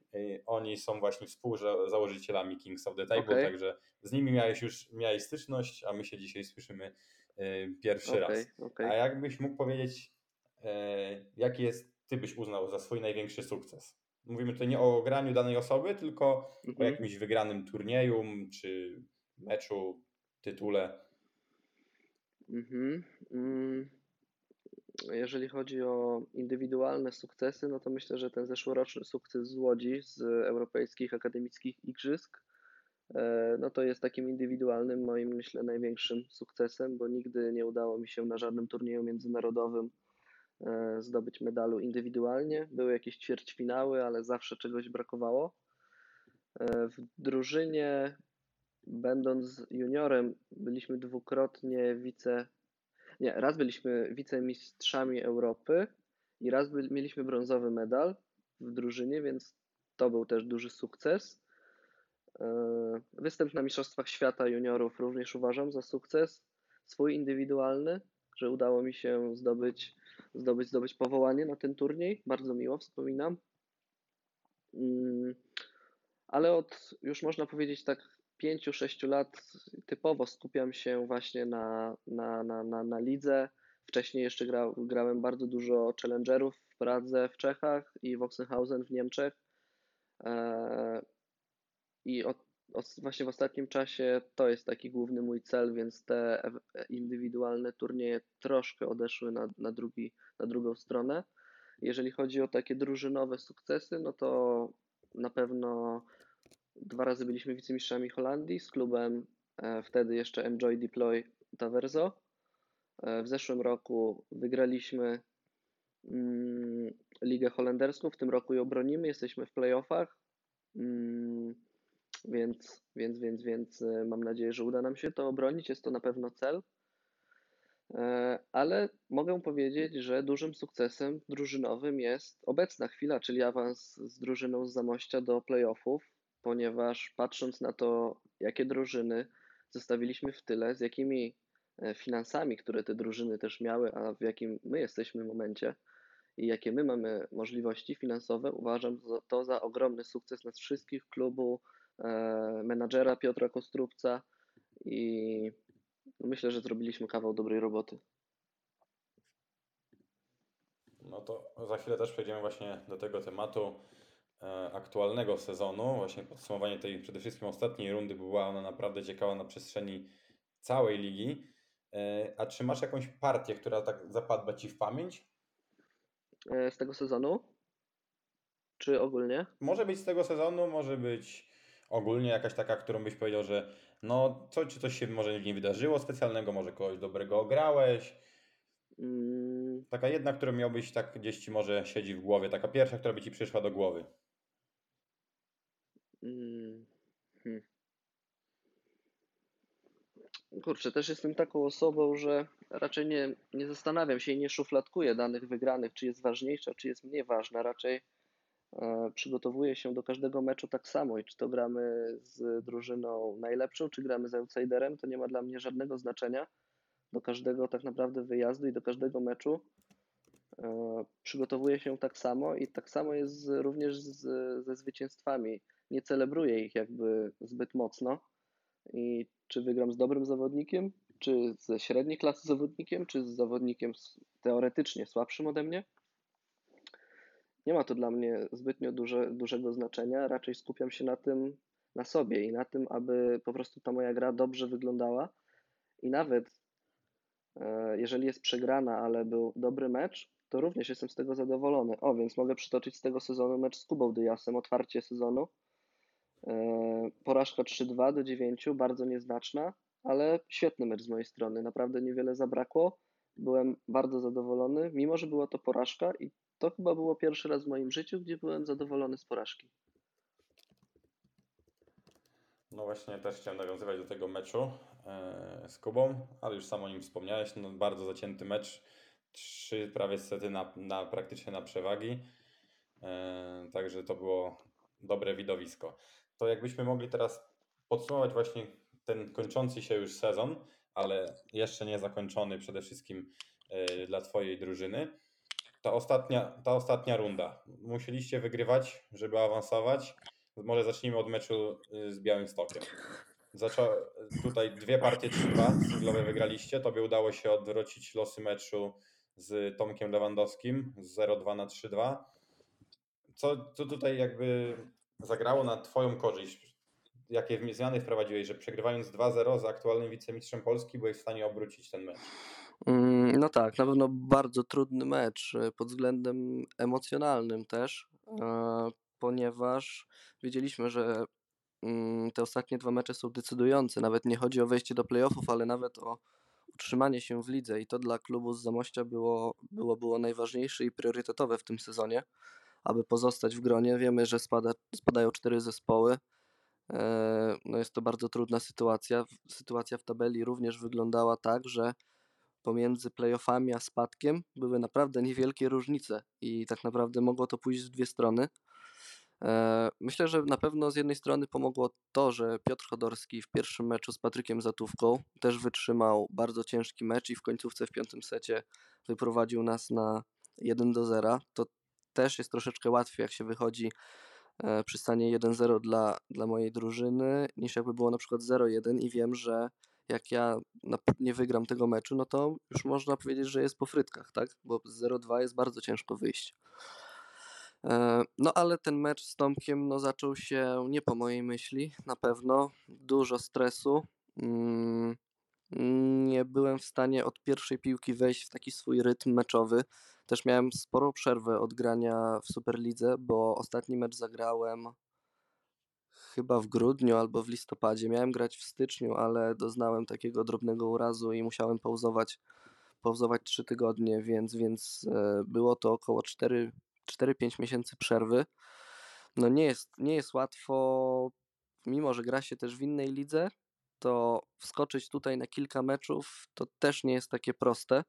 Oni są właśnie współzałożycielami Kings of the Table, Okej. także z nimi miałeś już miałeś styczność, a my się dzisiaj słyszymy y, pierwszy raz. Okej, okej. A jakbyś mógł powiedzieć, e, jaki jest, ty byś uznał za swój największy sukces? Mówimy tutaj nie o graniu danej osoby, tylko o Mhm. jakimś wygranym turnieju, czy meczu, tytule. Mhm. Mm. Jeżeli chodzi o indywidualne sukcesy, no to myślę, że ten zeszłoroczny sukces z Łodzi, z Europejskich Akademickich Igrzysk, e, no to jest takim indywidualnym moim, myślę, największym sukcesem, bo nigdy nie udało mi się na żadnym turnieju międzynarodowym zdobyć medalu indywidualnie. Były jakieś ćwierćfinały, ale zawsze czegoś brakowało. E, W drużynie, będąc juniorem, byliśmy dwukrotnie wice nie, raz byliśmy wicemistrzami Europy i raz byli, mieliśmy brązowy medal w drużynie, więc to był też duży sukces. E, Występ na Mistrzostwach Świata Juniorów również uważam za sukces swój indywidualny, że udało mi się zdobyć, zdobyć, zdobyć powołanie na ten turniej. Bardzo miło wspominam. Mm, Ale od już można powiedzieć tak 5-6 lat typowo skupiam się właśnie na, na, na, na, na lidze. Wcześniej jeszcze gra, grałem bardzo dużo challengerów w Pradze w Czechach i w Oxenhausen w Niemczech. E, I od, właśnie w ostatnim czasie to jest taki główny mój cel, więc te indywidualne turnieje troszkę odeszły na, na, drugi, na drugą stronę. Jeżeli chodzi o takie drużynowe sukcesy, no to na pewno dwa razy byliśmy wicemistrzami Holandii z klubem e, wtedy jeszcze Enjoy Deploy Taverzo. E, W zeszłym roku wygraliśmy mm, Ligę Holenderską, w tym roku ją bronimy, jesteśmy w playoffach, mm, więc, więc, więc, więc e, mam nadzieję, że uda nam się to obronić, jest to na pewno cel. E, Ale mogę powiedzieć, że dużym sukcesem drużynowym jest obecna chwila, czyli awans z drużyną z Zamościa do playoffów, ponieważ patrząc na to, jakie drużyny zostawiliśmy w tyle, z jakimi e, finansami, które te drużyny też miały, a w jakim my jesteśmy momencie, i jakie my mamy możliwości finansowe, uważam to za ogromny sukces nas wszystkich, klubu, menadżera Piotra Kostrubca i myślę, że zrobiliśmy kawał dobrej roboty. No to za chwilę też przejdziemy właśnie do tego tematu e, aktualnego sezonu. Właśnie podsumowanie tej przede wszystkim ostatniej rundy była ona naprawdę ciekawa na przestrzeni całej ligi. E, a czy masz jakąś partię, która tak zapadła Ci w pamięć? E, Z tego sezonu? Czy ogólnie? Może być z tego sezonu, może być ogólnie jakaś taka, którą byś powiedział, że no co, czy coś się może nie wydarzyło specjalnego, może kogoś dobrego ograłeś. Mm, Taka jedna, którą miałbyś tak gdzieś Ci może siedzi w głowie, taka pierwsza, która by Ci przyszła do głowy. mm, hmm. Kurczę, też jestem taką osobą, że raczej nie, nie zastanawiam się i nie szufladkuję danych wygranych, czy jest ważniejsza, czy jest mniej ważna. Raczej e, przygotowuję się do każdego meczu tak samo i czy to gramy z drużyną najlepszą, czy gramy z outsiderem, to nie ma dla mnie żadnego znaczenia. Do każdego tak naprawdę wyjazdu i do każdego meczu e, przygotowuję się tak samo i tak samo jest również z, ze zwycięstwami. Nie celebruję ich jakby zbyt mocno i czy wygram z dobrym zawodnikiem, czy ze średniej klasy zawodnikiem, czy z zawodnikiem teoretycznie słabszym ode mnie. Nie ma to dla mnie zbytnio duże, dużego znaczenia. Raczej skupiam się na tym, na sobie i na tym, aby po prostu ta moja gra dobrze wyglądała. I nawet e, jeżeli jest przegrana, ale był dobry mecz, to również jestem z tego zadowolony. O, więc mogę przytoczyć z tego sezonu mecz z Kubą Dyasem, otwarcie sezonu. E, Porażka 3-2 do 9, bardzo nieznaczna, ale świetny mecz z mojej strony. Naprawdę niewiele zabrakło. Byłem bardzo zadowolony, mimo że była to porażka i to chyba było pierwszy raz w moim życiu, gdzie byłem zadowolony z porażki. No właśnie też chciałem nawiązywać do tego meczu e, z Kubą, ale już sam o nim wspomniałeś. No bardzo zacięty mecz. Trzy prawie sety na, na praktycznie na przewagi. E, także to było dobre widowisko. To jakbyśmy mogli teraz podsumować właśnie ten kończący się już sezon, ale jeszcze nie zakończony przede wszystkim e, dla Twojej drużyny. Ta ostatnia, ta ostatnia runda. Musieliście wygrywać, żeby awansować. Może zacznijmy od meczu y, z Białymstokiem. Zaczą... Tutaj dwie partie 3-2 singlowe wygraliście. Tobie udało się odwrócić losy meczu z Tomkiem Lewandowskim z 0-2 na 3-2. Co, co tutaj jakby zagrało na Twoją korzyść? Jakie zmiany wprowadziłeś, że przegrywając 2-0 z aktualnym wicemistrzem Polski byłeś w stanie obrócić ten mecz? Mm, No tak, na pewno bardzo trudny mecz y, pod względem emocjonalnym też, e, ponieważ wiedzieliśmy, że mm, te ostatnie dwa mecze są decydujące. Nawet nie chodzi o wejście do playoffów, ale nawet o utrzymanie się w lidze i to dla klubu z Zamościa było, było, było najważniejsze i priorytetowe w tym sezonie, aby pozostać w gronie. Wiemy, że spada, spadają cztery zespoły. E, No jest to bardzo trudna sytuacja. Sytuacja w tabeli również wyglądała tak, że pomiędzy playoffami a spadkiem były naprawdę niewielkie różnice i tak naprawdę mogło to pójść w dwie strony. E, Myślę, że na pewno z jednej strony pomogło to, że Piotr Chodorski w pierwszym meczu z Patrykiem Zatówką też wytrzymał bardzo ciężki mecz i w końcówce w piątym secie wyprowadził nas na 1 do 0. To też jest troszeczkę łatwiej, jak się wychodzi e, przy stanie 1-0 dla, dla mojej drużyny, niż jakby było na przykład 0-1 i wiem, że jak ja nie wygram tego meczu, no to już można powiedzieć, że jest po frytkach, tak? Bo z 0-2 jest bardzo ciężko wyjść. E, No ale ten mecz z Tomkiem no, zaczął się nie po mojej myśli, na pewno. Dużo stresu. Mm, Nie byłem w stanie od pierwszej piłki wejść w taki swój rytm meczowy. Też miałem sporą przerwę od grania w Superlidze, bo ostatni mecz zagrałem chyba w grudniu albo w listopadzie. Miałem grać w styczniu, ale doznałem takiego drobnego urazu i musiałem pauzować, pauzować 3 tygodnie, więc, więc e, było to około 4 4-5 miesięcy przerwy. No nie jest, nie jest łatwo, mimo że gra się też w innej lidze, to wskoczyć tutaj na kilka meczów to też nie jest takie proste,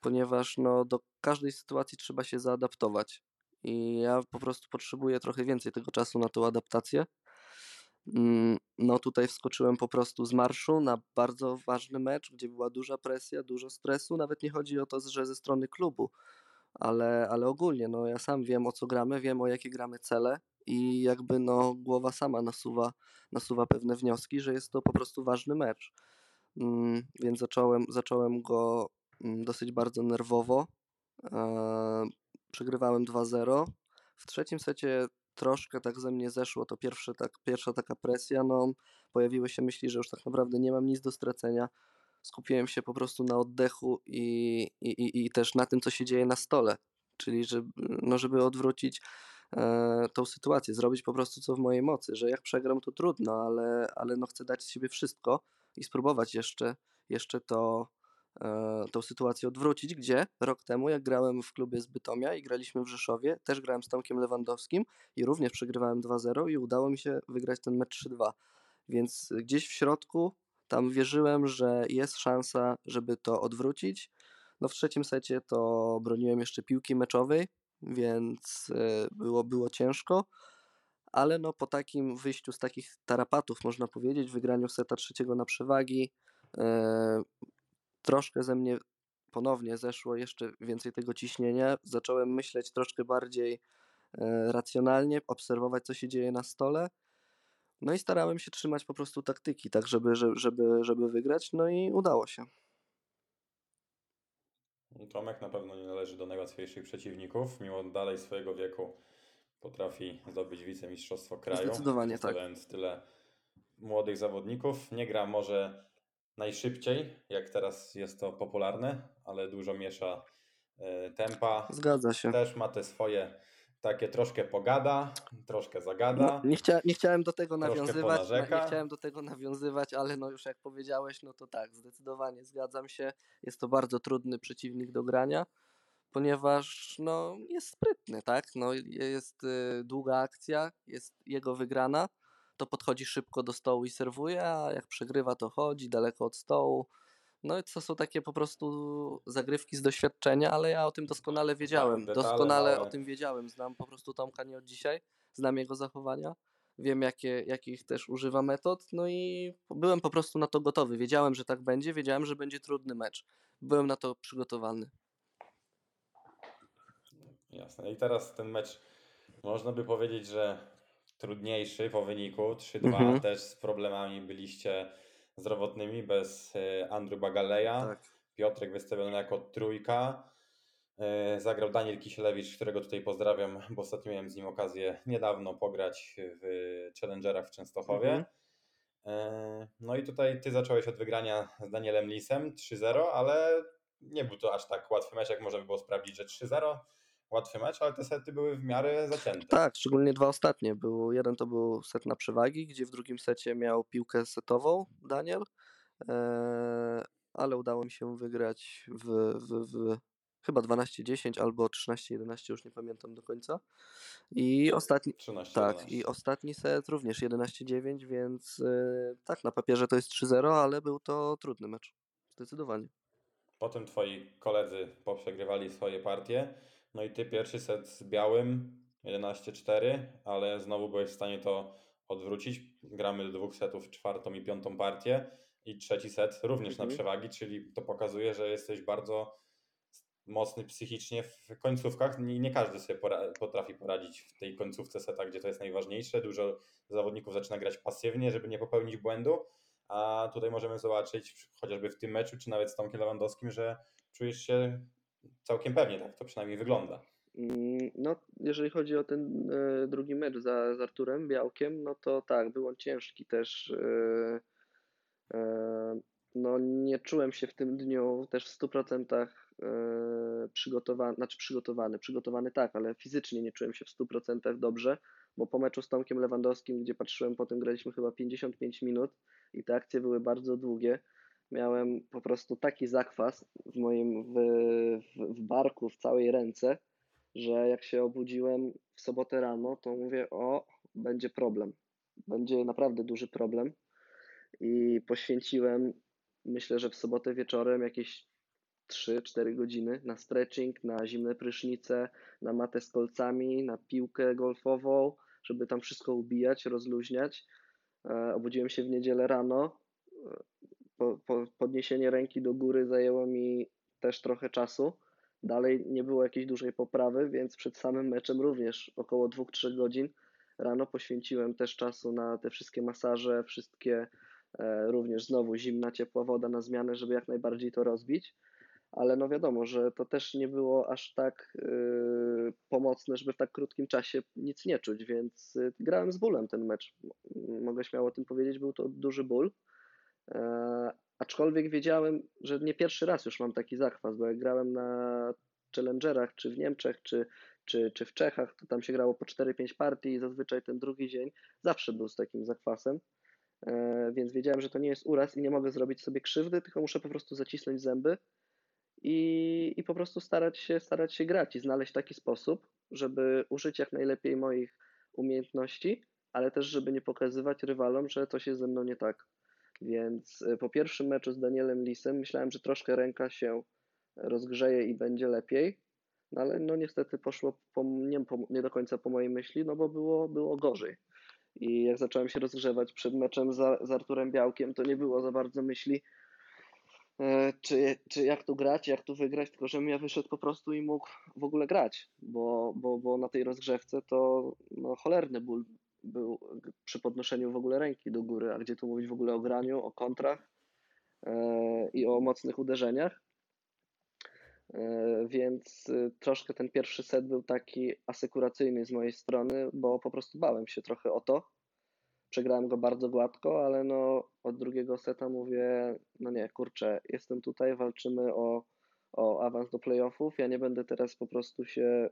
ponieważ no, do każdej sytuacji trzeba się zaadaptować. I ja po prostu potrzebuję trochę więcej tego czasu na tą adaptację. Mm, No tutaj wskoczyłem po prostu z marszu na bardzo ważny mecz, gdzie była duża presja, dużo stresu. Nawet nie chodzi o to, że ze strony klubu, ale, ale ogólnie, no ja sam wiem o co gramy, wiem o jakie gramy cele i jakby no głowa sama nasuwa, nasuwa pewne wnioski, że jest to po prostu ważny mecz. Mm, więc zacząłem, zacząłem go mm, dosyć bardzo nerwowo. E, przegrywałem 2-0. W trzecim secie troszkę tak ze mnie zeszło to pierwsze, tak, pierwsza taka presja. No, pojawiły się myśli, że już tak naprawdę nie mam nic do stracenia. Skupiłem się po prostu na oddechu i, i, i, i też na tym, co się dzieje na stole. Czyli żeby, no, żeby odwrócić e, tą sytuację, zrobić po prostu co w mojej mocy, że jak przegram to trudno, ale, ale no chcę dać z siebie wszystko i spróbować jeszcze, jeszcze to, tą sytuację odwrócić, gdzie rok temu, jak grałem w klubie z Bytomia i graliśmy w Rzeszowie, też grałem z Tomkiem Lewandowskim i również przegrywałem 2-0 i udało mi się wygrać ten mecz 3-2. Więc gdzieś w środku tam wierzyłem, że jest szansa, żeby to odwrócić. No w trzecim secie to broniłem jeszcze piłki meczowej, więc e, było, było ciężko, ale no po takim wyjściu z takich tarapatów, można powiedzieć, wygraniu seta trzeciego na przewagi, e, troszkę ze mnie ponownie zeszło jeszcze więcej tego ciśnienia. Zacząłem myśleć troszkę bardziej e, racjonalnie, obserwować co się dzieje na stole. No i starałem się trzymać po prostu taktyki, tak żeby, żeby, żeby, wygrać, no i udało się. Tomek na pewno nie należy do najłatwiejszych przeciwników, mimo dalej swojego wieku potrafi zdobyć wicemistrzostwo kraju. Zdecydowanie tak. Tyle młodych zawodników. Nie gra może najszybciej, jak teraz jest to popularne, ale dużo miesza e, tempa. Zgadza się. Też ma te swoje takie troszkę pogada, troszkę zagada. No, nie, chcia, nie chciałem do tego nawiązywać, na- nie chciałem do tego nawiązywać, ale no już jak powiedziałeś, no to tak, zdecydowanie zgadzam się. Jest to bardzo trudny przeciwnik do grania, ponieważ no jest sprytny, tak? No jest y, długa akcja, jest jego wygrana, to podchodzi szybko do stołu i serwuje, a jak przegrywa to chodzi daleko od stołu. No i to są takie po prostu zagrywki z doświadczenia, ale ja o tym doskonale wiedziałem. Doskonale o tym wiedziałem. Znam po prostu Tomka nie od dzisiaj, znam jego zachowania, wiem jakie, jakich też używa metod, no i byłem po prostu na to gotowy. Wiedziałem, że tak będzie, wiedziałem, że będzie trudny mecz. Byłem na to przygotowany. Jasne. I teraz ten mecz można by powiedzieć, że trudniejszy po wyniku 3-2. Mhm. Też z problemami byliście zdrowotnymi bez e, Andrew Bagaleja. Tak. Piotrek wystawiony jako trójka. E, Zagrał Daniel Kisielewicz, którego tutaj pozdrawiam, bo ostatnio miałem z nim okazję niedawno pograć w Challengerach w Częstochowie. Mhm. E, No i tutaj ty zacząłeś od wygrania z Danielem Lisem 3-0, ale nie był to aż tak łatwy mecz, jak można by było sprawdzić, że 3-0 łatwy mecz, ale te sety były w miarę zacięte. Tak, szczególnie dwa ostatnie. Był, jeden to był set na przewagi, gdzie w drugim secie miał piłkę setową Daniel, e, ale udało mi się wygrać w, w, w chyba 12-10 albo 13-11, już nie pamiętam do końca. I ostatni, 13 tak, i ostatni set również 11-9, więc e, tak, na papierze to jest 3-0, ale był to trudny mecz. Zdecydowanie. Potem twoi koledzy poprzegrywali swoje partie. No i ty pierwszy set z białym 11-4, ale znowu byłeś w stanie to odwrócić. Gramy do dwóch setów, czwartą i piątą partię. I trzeci set również na Mhm. przewagi, czyli to pokazuje, że jesteś bardzo mocny psychicznie w końcówkach. Nie, nie każdy sobie pora- potrafi poradzić w tej końcówce seta, gdzie to jest najważniejsze. Dużo zawodników zaczyna grać pasywnie, żeby nie popełnić błędu. A tutaj możemy zobaczyć, chociażby w tym meczu, czy nawet z Tomkiem Lewandowskim, że czujesz się całkiem pewnie, tak to przynajmniej wygląda. Mm, No, jeżeli chodzi o ten e, drugi mecz za, z Arturem Białkiem, no to tak, był on ciężki też. e, e, No, nie czułem się w tym dniu też w 100% e, przygotowany, znaczy przygotowany, przygotowany tak, ale fizycznie nie czułem się w 100% dobrze, bo po meczu z Tomkiem Lewandowskim, gdzie patrzyłem, potem graliśmy chyba 55 minut i te akcje były bardzo długie. Miałem po prostu taki zakwas w moim w, w, w barku, w całej ręce, że jak się obudziłem w sobotę rano, to mówię, o, będzie problem. Będzie naprawdę duży problem. I poświęciłem, myślę, że w sobotę wieczorem jakieś 3-4 godziny na stretching, na zimne prysznice, na matę z kolcami, na piłkę golfową, żeby tam wszystko ubijać, rozluźniać. E, Obudziłem się w niedzielę rano. Po, po, podniesienie ręki do góry zajęło mi też trochę czasu Dalej nie było jakiejś dużej poprawy, więc przed samym meczem również około 2-3 godzin rano poświęciłem też czasu na te wszystkie masaże, wszystkie e, również znowu zimna, ciepła woda na zmianę, żeby jak najbardziej to rozbić. Ale no wiadomo, że to też nie było aż tak yy, pomocne, żeby w tak krótkim czasie nic nie czuć, więc yy, grałem z bólem ten mecz. Mogę śmiało o tym powiedzieć, był to duży ból. E, aczkolwiek wiedziałem, że nie pierwszy raz już mam taki zachwas, bo jak grałem na Challengerach, czy w Niemczech, czy, czy, czy w Czechach, to tam się grało po 4-5 partii i zazwyczaj ten drugi dzień zawsze był z takim zakwasem. E, więc wiedziałem, że to nie jest uraz i nie mogę zrobić sobie krzywdy, tylko muszę po prostu zacisnąć zęby i, i po prostu starać się, starać się grać i znaleźć taki sposób, żeby użyć jak najlepiej moich umiejętności, ale też, żeby nie pokazywać rywalom, że coś jest ze mną nie tak. Więc y, po pierwszym meczu z Danielem Lisem myślałem, że troszkę ręka się rozgrzeje i będzie lepiej, no ale no niestety poszło po, nie, po, nie do końca po mojej myśli, no bo było, było gorzej. I jak zacząłem się rozgrzewać przed meczem z, z Arturem Białkiem, to nie było za bardzo myśli, e, czy, czy jak tu grać, jak tu wygrać, tylko żebym ja wyszedł po prostu i mógł w ogóle grać, bo, bo, bo na tej rozgrzewce to no, cholerny ból był przy podnoszeniu w ogóle ręki do góry, a gdzie tu mówić w ogóle o graniu, o kontrach e, i o mocnych uderzeniach. E, Więc y, troszkę ten pierwszy set był taki asekuracyjny z mojej strony, bo po prostu bałem się trochę o to. Przegrałem go bardzo gładko, ale no od drugiego seta mówię, no nie, kurczę, jestem tutaj, walczymy o, o awans do playoffów. Ja nie będę teraz po prostu się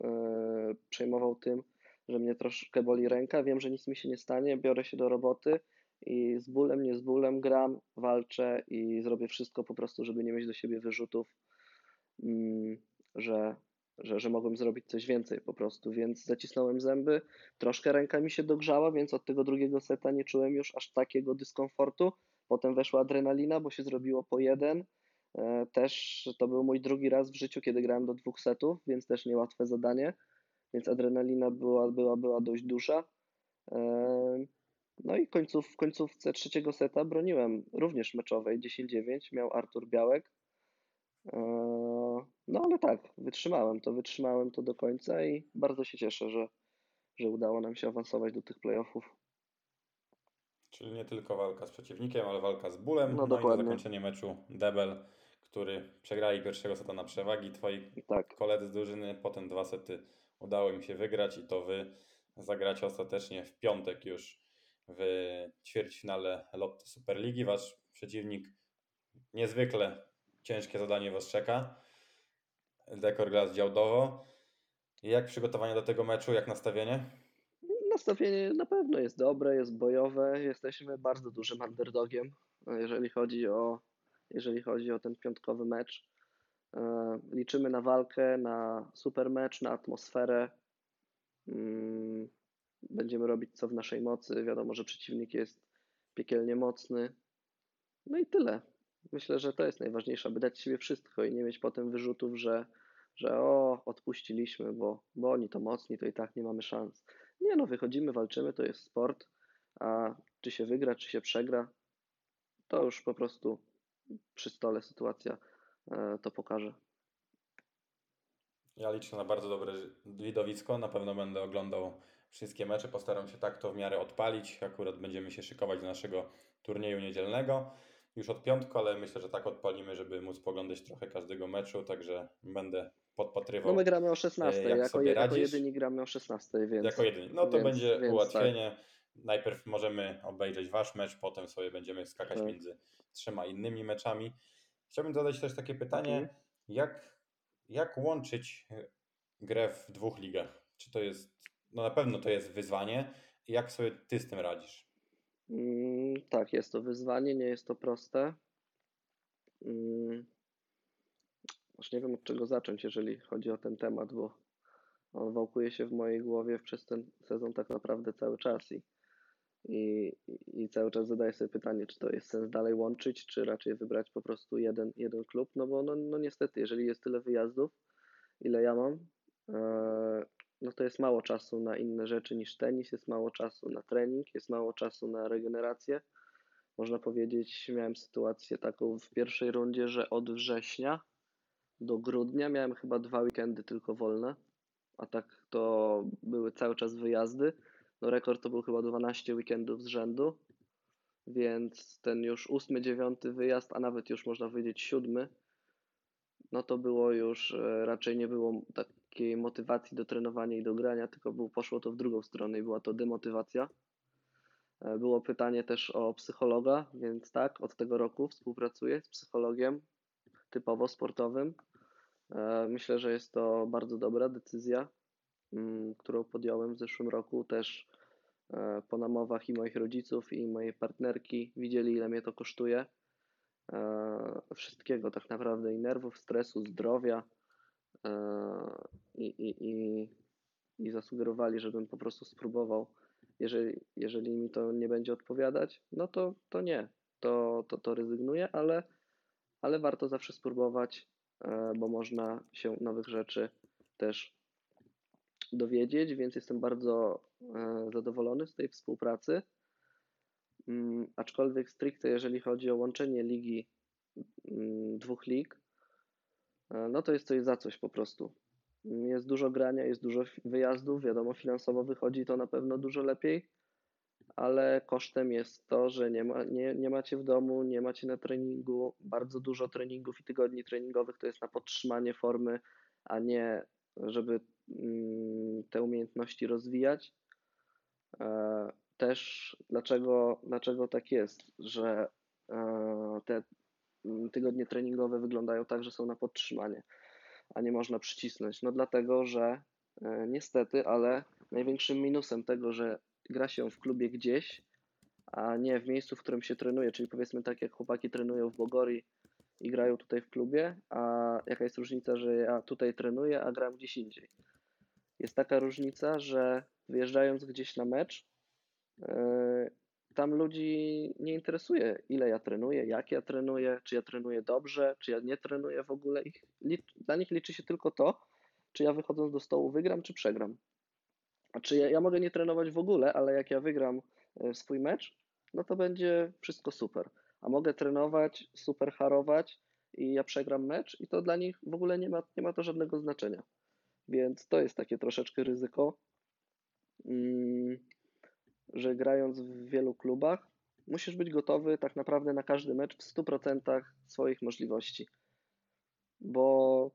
e, przejmował tym, że mnie troszkę boli ręka. Wiem, że nic mi się nie stanie, biorę się do roboty i z bólem, nie z bólem gram, walczę i zrobię wszystko po prostu, żeby nie mieć do siebie wyrzutów, mm, że, że, że mogłem zrobić coś więcej po prostu, więc zacisnąłem zęby, troszkę ręka mi się dogrzała, więc od tego drugiego seta nie czułem już aż takiego dyskomfortu. Potem weszła adrenalina, bo się zrobiło po jeden. E, Też to był mój drugi raz w życiu, kiedy grałem do dwóch setów, więc też niełatwe zadanie, więc adrenalina była, była, była dość duża. No i końców, w końcówce trzeciego seta broniłem również meczowej 10-9, miał Artur Białek. E, No ale tak, wytrzymałem to, wytrzymałem to do końca i bardzo się cieszę, że, że udało nam się awansować do tych playoffów. Czyli nie tylko walka z przeciwnikiem, ale walka z bólem. No, No, i dokładnie. na zakończenie meczu Debel, który przegrali pierwszego seta na przewagi. Twoi Tak, koledzy z drużyny, potem dwa sety udało im się wygrać i to wy zagracie ostatecznie w piątek już w ćwierćfinale Lotto Superligi. Wasz przeciwnik niezwykle ciężkie zadanie was czeka. Dekor Glass Działdowo. Jak przygotowanie do tego meczu, jak nastawienie? nastawienie na pewno jest dobre, jest bojowe. Jesteśmy bardzo dużym underdogiem, e, jeżeli chodzi o, jeżeli chodzi o ten piątkowy mecz. E, Liczymy na walkę, na super mecz, na atmosferę. Mm, Będziemy robić co w naszej mocy. Wiadomo, że przeciwnik jest piekielnie mocny. No i tyle. Myślę, że to jest najważniejsze, aby dać siebie wszystko i nie mieć potem wyrzutów, że, że o, odpuściliśmy, bo, bo oni to mocni, to i tak nie mamy szans. Nie no, wychodzimy, walczymy, to jest sport, a czy się wygra, czy się przegra, to już po prostu przy stole sytuacja to pokaże. Ja liczę na bardzo dobre widowisko. Na pewno będę oglądał wszystkie mecze. Postaram się tak to w miarę odpalić. Akurat będziemy się szykować do naszego turnieju niedzielnego już od piątku, ale myślę, że tak odpalimy, żeby móc poglądać trochę każdego meczu. Także będę podpatrywał. No my gramy o 16, jak jako, sobie je- jako radzisz? jedyni gramy o 16, więc Jako jedyny. No to więc- będzie więc tak. ułatwienie. Najpierw możemy obejrzeć wasz mecz, potem sobie będziemy skakać Tak. między trzema innymi meczami. Chciałbym zadać też takie pytanie, Mhm. jak, jak łączyć e, grę w dwóch ligach? Czy to jest, no na pewno to jest wyzwanie. Jak sobie ty z tym radzisz? Mm, tak, jest to wyzwanie, nie jest to proste. Mm, Już nie wiem od czego zacząć, jeżeli chodzi o ten temat, bo on wałkuje się w mojej głowie przez ten sezon tak naprawdę cały czas i, i, i cały czas zadaję sobie pytanie, czy to jest sens dalej łączyć, czy raczej wybrać po prostu jeden, jeden klub, no bo no, no niestety, jeżeli jest tyle wyjazdów, ile ja mam, e, no to jest mało czasu na inne rzeczy niż tenis, jest mało czasu na trening, jest mało czasu na regenerację. Można powiedzieć, miałem sytuację taką w pierwszej rundzie, że od września do grudnia. Miałem chyba dwa weekendy tylko wolne, a tak to były cały czas wyjazdy. No rekord to był chyba 12 weekendów z rzędu, więc ten już ósmy, dziewiąty wyjazd, a nawet już można powiedzieć siódmy, no to było już e, raczej nie było takiej motywacji do trenowania i do grania, tylko było, poszło to w drugą stronę i była to demotywacja. E, Było pytanie też o psychologa, więc tak, od tego roku współpracuję z psychologiem typowo sportowym. E, Myślę, że jest to bardzo dobra decyzja, którą podjąłem w zeszłym roku. Też e, po namowach i moich rodziców, i mojej partnerki widzieli, ile mnie to kosztuje. E, Wszystkiego tak naprawdę, i nerwów, stresu, zdrowia. E, I, i, i, i zasugerowali, żebym po prostu spróbował. Jeżeli, jeżeli mi to nie będzie odpowiadać, no to, to nie, to, to, to rezygnuję, ale, ale warto zawsze spróbować, bo można się nowych rzeczy też dowiedzieć, więc jestem bardzo e, zadowolony z tej współpracy. Mm, Aczkolwiek stricte jeżeli chodzi o łączenie ligi, mm, dwóch lig, e, no to jest coś za coś po prostu. Jest dużo grania, jest dużo wyjazdów, wiadomo, finansowo wychodzi to na pewno dużo lepiej, ale kosztem jest to, że nie, ma, nie, nie macie w domu, nie macie na treningu, bardzo dużo treningów i tygodni treningowych to jest na podtrzymanie formy, a nie żeby te umiejętności rozwijać. E, Też dlaczego, dlaczego tak jest, że e, te mm, tygodnie treningowe wyglądają tak, że są na podtrzymanie, a nie można przycisnąć? No dlatego, że e, niestety, ale największym minusem tego, że gra się w klubie gdzieś, a nie w miejscu, w którym się trenuje, czyli powiedzmy tak jak chłopaki trenują w Bogorii i grają tutaj w klubie, a jaka jest różnica, że ja tutaj trenuję, a gram gdzieś indziej? Jest taka różnica, że wyjeżdżając gdzieś na mecz, yy, tam ludzi nie interesuje, ile ja trenuję, jak ja trenuję, czy ja trenuję dobrze, czy ja nie trenuję w ogóle. Dla nich liczy się tylko to, czy ja wychodząc do stołu wygram, czy przegram. A czy ja, ja mogę nie trenować w ogóle, ale jak ja wygram e, swój mecz, no to będzie wszystko super. A mogę trenować, super harować i ja przegram mecz i to dla nich w ogóle nie ma, nie ma to żadnego znaczenia. Więc to jest takie troszeczkę ryzyko, mm, że grając w wielu klubach, musisz być gotowy tak naprawdę na każdy mecz w 100% swoich możliwości. Bo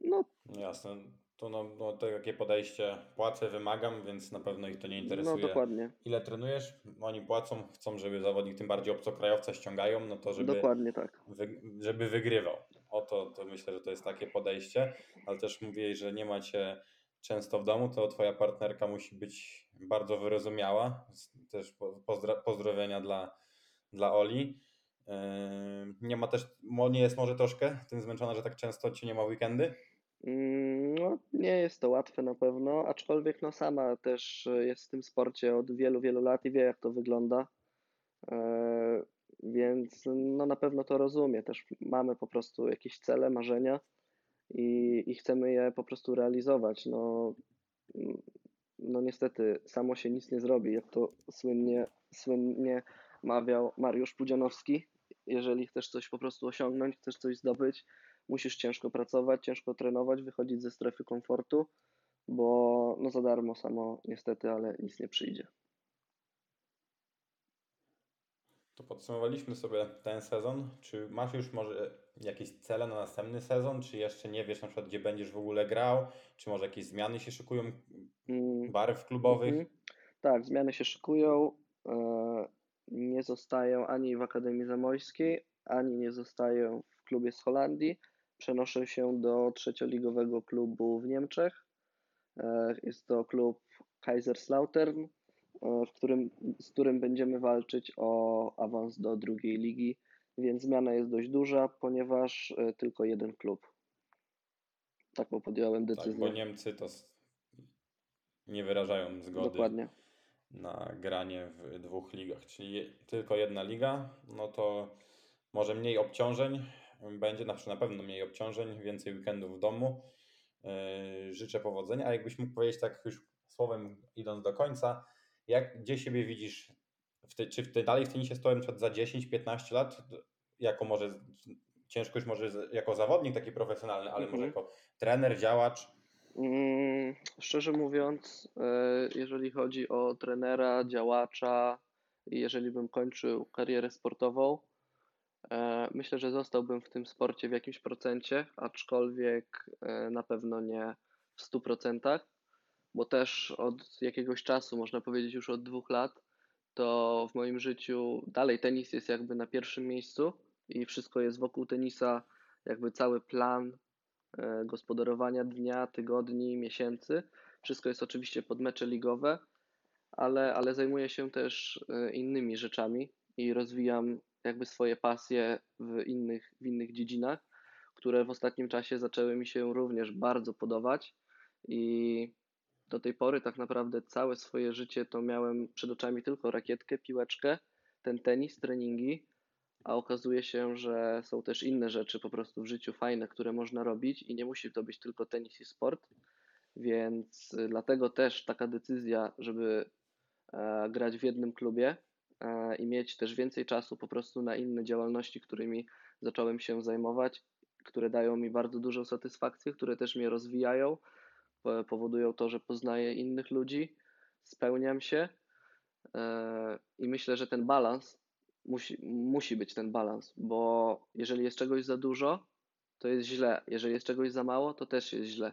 no, Jasne. To no, no takie podejście, płacę, wymagam, więc na pewno ich to nie no interesuje. dokładnie, Ile trenujesz? Oni płacą, chcą, żeby zawodnik, tym bardziej obcokrajowca ściągają, no to żeby, dokładnie tak. wy, żeby wygrywał. O to, to myślę, że to jest takie podejście, ale też mówiłeś, że nie macie często w domu, to twoja partnerka musi być bardzo wyrozumiała. Też pozdrowienia dla, dla Oli. Yy, Nie ma też, nie jest może troszkę tym zmęczona, że tak często cię nie ma weekendy? Mm, No, nie jest to łatwe na pewno, aczkolwiek no sama też e, jest w tym sporcie od wielu, wielu lat i wie jak to wygląda. E, Więc no na pewno to rozumie. Też mamy po prostu jakieś cele, marzenia i, i chcemy je po prostu realizować. No, no niestety samo się nic nie zrobi, jak to słynnie, słynnie mawiał Mariusz Pudzianowski. Jeżeli chcesz coś po prostu osiągnąć, chcesz coś zdobyć, musisz ciężko pracować, ciężko trenować, wychodzić ze strefy komfortu, bo no za darmo samo niestety, ale nic nie przyjdzie. To podsumowaliśmy sobie ten sezon. Czy masz już może jakieś cele na następny sezon, czy jeszcze nie wiesz na przykład, gdzie będziesz w ogóle grał, czy może jakieś zmiany się szykują, Mm, barw klubowych? mhm. Tak, zmiany się szykują. e, Nie zostają ani w Akademii Zamojskiej, ani nie zostają w klubie z Holandii. Przenoszę się do trzecioligowego klubu w Niemczech. E, Jest to klub Kaiserslautern, w którym, z którym będziemy walczyć o awans do drugiej ligi, więc zmiana jest dość duża, ponieważ e, tylko jeden klub. Taką podjąłem Tak, bo decyzję. Niemcy to nie wyrażają zgody Dokładnie. na granie w dwóch ligach, czyli tylko jedna liga, no to może mniej obciążeń będzie, na przykład na pewno mniej obciążeń, więcej weekendów w domu. Yy, Życzę powodzenia, a jakbyś mógł powiedzieć tak już słowem idąc do końca, jak, gdzie siebie widzisz, w te, czy w te, dalej w tenisie stołem za 10-15 lat, jako może ciężko już może jako zawodnik taki profesjonalny, ale może Mhm. jako trener, działacz. Mm, Szczerze mówiąc, e, jeżeli chodzi o trenera, działacza i jeżeli bym kończył karierę sportową, e, myślę, że zostałbym w tym sporcie w jakimś procencie, aczkolwiek e, na pewno nie w 100%, bo też od jakiegoś czasu, można powiedzieć już od dwóch lat, to w moim życiu dalej tenis jest jakby na pierwszym miejscu i wszystko jest wokół tenisa, jakby cały plan e, gospodarowania dnia, tygodni, miesięcy. Wszystko jest oczywiście pod mecze ligowe, ale, ale zajmuję się też e, innymi rzeczami i rozwijam jakby swoje pasje w innych, w innych dziedzinach, które w ostatnim czasie zaczęły mi się również bardzo podobać i do tej pory tak naprawdę całe swoje życie to miałem przed oczami tylko rakietkę, piłeczkę, ten tenis, treningi, a okazuje się, że są też inne rzeczy po prostu w życiu fajne, które można robić i nie musi to być tylko tenis i sport. Więc y, dlatego też taka decyzja, żeby e, grać w jednym klubie e, i mieć też więcej czasu po prostu na inne działalności, którymi zacząłem się zajmować, które dają mi bardzo dużą satysfakcję, które też mnie rozwijają, powodują to, że poznaję innych ludzi, spełniam się e, i myślę, że ten balans musi, musi być ten balans, bo jeżeli jest czegoś za dużo, to jest źle. Jeżeli jest czegoś za mało, to też jest źle.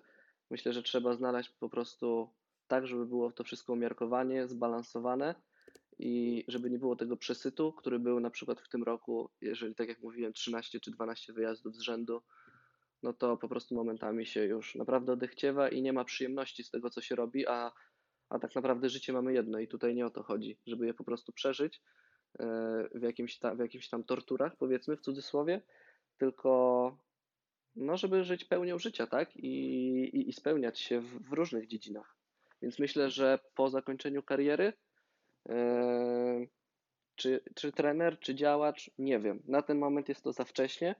Myślę, że trzeba znaleźć po prostu tak, żeby było to wszystko umiarkowanie, zbalansowane i żeby nie było tego przesytu, który był na przykład w tym roku, jeżeli tak jak mówiłem, 13 czy 12 wyjazdów z rzędu, no to po prostu momentami się już naprawdę odechciewa i nie ma przyjemności z tego, co się robi, a, a tak naprawdę życie mamy jedno i tutaj nie o to chodzi, żeby je po prostu przeżyć e, w jakimś, w jakimś tam torturach, powiedzmy w cudzysłowie, tylko no, żeby żyć pełnią życia, tak? I, i, i spełniać się w, w różnych dziedzinach. Więc myślę, że po zakończeniu kariery, e, czy, czy trener, czy działacz, nie wiem. Na ten moment jest to za wcześnie,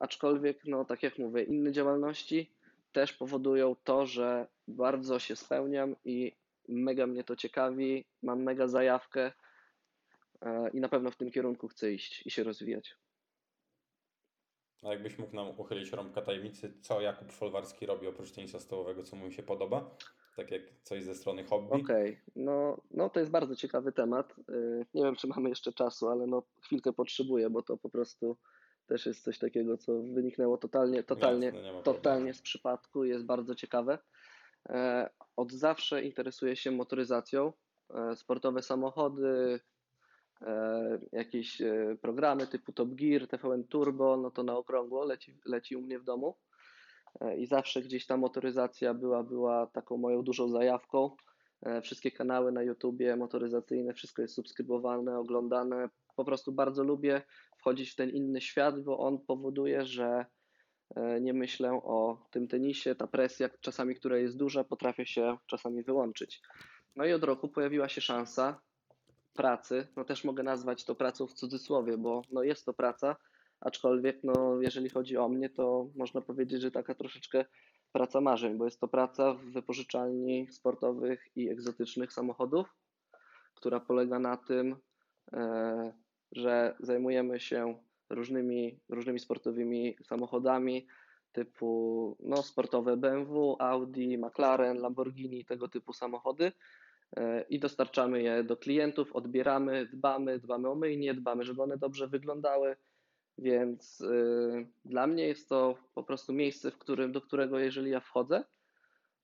aczkolwiek, no tak jak mówię, inne działalności też powodują to, że bardzo się spełniam i mega mnie to ciekawi, mam mega zajawkę e, i na pewno w tym kierunku chcę iść i się rozwijać. A jakbyś mógł nam uchylić rąbka tajemnicy, co Jakub Folwarski robi oprócz tenisa stołowego, co mu się podoba? Tak jak coś ze strony hobby? Okej, no, no to jest bardzo ciekawy temat. Y, Nie wiem, czy mamy jeszcze czasu, ale no chwilkę potrzebuję, bo to po prostu też jest coś takiego, co wyniknęło totalnie, totalnie, Jasne, totalnie z przypadku, jest bardzo ciekawe. E, Od zawsze interesuję się motoryzacją, e, sportowe samochody, e, jakieś programy typu Top Gear, TVN Turbo, no to na okrągło leci, leci u mnie w domu. I zawsze gdzieś ta motoryzacja była, była taką moją dużą zajawką. Wszystkie kanały na YouTubie motoryzacyjne, wszystko jest subskrybowane, oglądane. Po prostu bardzo lubię wchodzić w ten inny świat, bo on powoduje, że e, nie myślę o tym tenisie. Ta presja, czasami, która jest duża, potrafię się czasami wyłączyć. No i od roku pojawiła się szansa pracy. No też mogę nazwać to pracą w cudzysłowie, bo no jest to praca, aczkolwiek no jeżeli chodzi o mnie, to można powiedzieć, że taka troszeczkę praca marzeń, bo jest to praca w wypożyczalni sportowych i egzotycznych samochodów, która polega na tym, e, że zajmujemy się różnymi, różnymi sportowymi samochodami typu no, sportowe BMW, Audi, McLaren, Lamborghini, tego typu samochody e, i dostarczamy je do klientów, odbieramy, dbamy, dbamy o myjnie, dbamy, żeby one dobrze wyglądały, więc y, dla mnie jest to po prostu miejsce, w którym, do którego jeżeli ja wchodzę,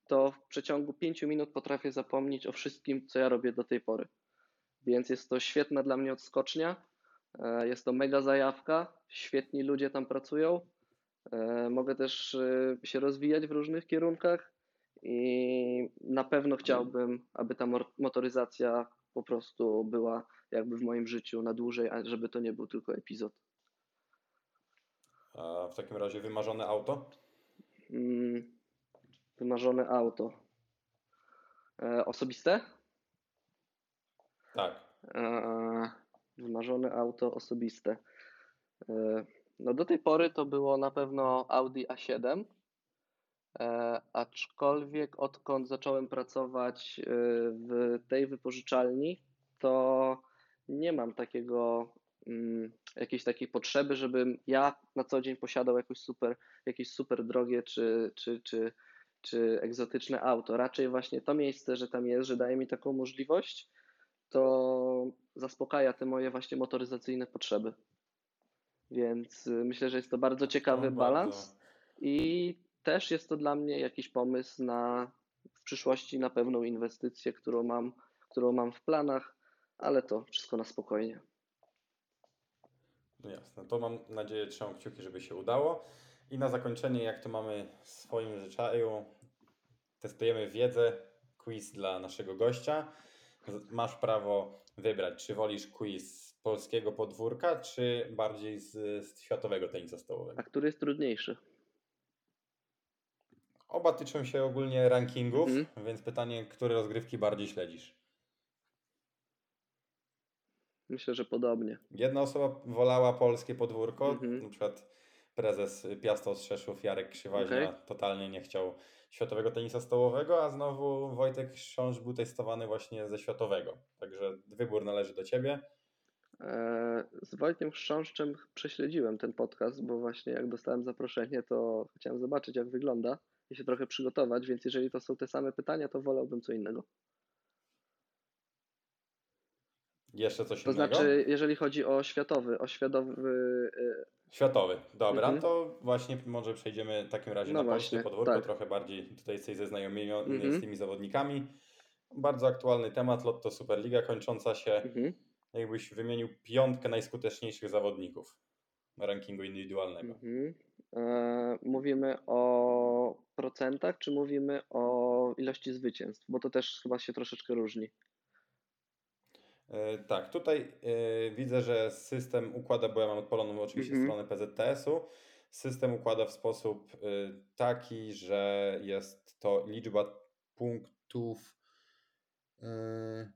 to w przeciągu pięciu minut potrafię zapomnieć o wszystkim, co ja robię do tej pory. Więc jest to świetna dla mnie odskocznia, e, jest to mega zajawka, świetni ludzie tam pracują, e, mogę też y, się rozwijać w różnych kierunkach i na pewno chciałbym, aby ta motoryzacja po prostu była jakby w moim życiu na dłużej, a żeby to nie był tylko epizod. A w takim razie wymarzone auto? Mm, Wymarzone auto. E, Osobiste? Tak. E, Wymarzone auto osobiste. E, No do tej pory to było na pewno Audi A7, e, aczkolwiek odkąd zacząłem pracować e, w tej wypożyczalni, to nie mam takiego mm, jakiejś takiej potrzeby, żebym ja na co dzień posiadał jakoś super, jakieś super drogie czy, czy, czy, czy egzotyczne auto. Raczej właśnie to miejsce, że tam jest, że daje mi taką możliwość, to zaspokaja te moje właśnie motoryzacyjne potrzeby. Więc y, myślę, że jest to bardzo ciekawy No, balans bardzo. i też jest to dla mnie jakiś pomysł na w przyszłości na pewną inwestycję, którą mam, którą mam w planach, ale to wszystko na spokojnie. No jasne, to mam nadzieję, trzymam kciuki, żeby się udało. I na zakończenie, jak to mamy w swoim zwyczaju, testujemy wiedzę, quiz dla naszego gościa. Z- Masz prawo wybrać, czy wolisz quiz z polskiego podwórka, czy bardziej z, z światowego tenisa stołowego. A który jest trudniejszy? Oba tyczą się ogólnie rankingów, Mhm. więc pytanie, które rozgrywki bardziej śledzisz? Myślę, że podobnie. Jedna osoba wolała polskie podwórko, Mhm. na przykład prezes Piasta Ostrzeszów Jarek Krzywaźnia Okej. totalnie nie chciał światowego tenisa stołowego, a znowu Wojtek Chrząszcz był testowany właśnie ze światowego. Także wybór należy do ciebie. Eee, Z Wojtkiem Chrząszczem prześledziłem ten podcast, bo właśnie jak dostałem zaproszenie, to chciałem zobaczyć, jak wygląda i się trochę przygotować, więc jeżeli to są te same pytania, to wolałbym co innego. Jeszcze coś To innego? znaczy, jeżeli chodzi o światowy, o światowy, e, Światowy. Dobra, Mhm. to właśnie może przejdziemy w takim razie No na polskie właśnie, podwórko, tak. trochę bardziej tutaj jesteś zeznajomiony Mhm. z tymi zawodnikami. Bardzo aktualny temat, Lotto Superliga kończąca się. mhm, Jakbyś wymienił piątkę najskuteczniejszych zawodników rankingu indywidualnego. mhm. E, mówimy o procentach, czy mówimy o ilości zwycięstw? Bo to też chyba się troszeczkę różni. E, Tak, tutaj e, widzę, że system układa, bo ja mam odpaloną oczywiście Mhm. stronę PZTS-u. System układa w sposób e, taki, że jest to liczba punktów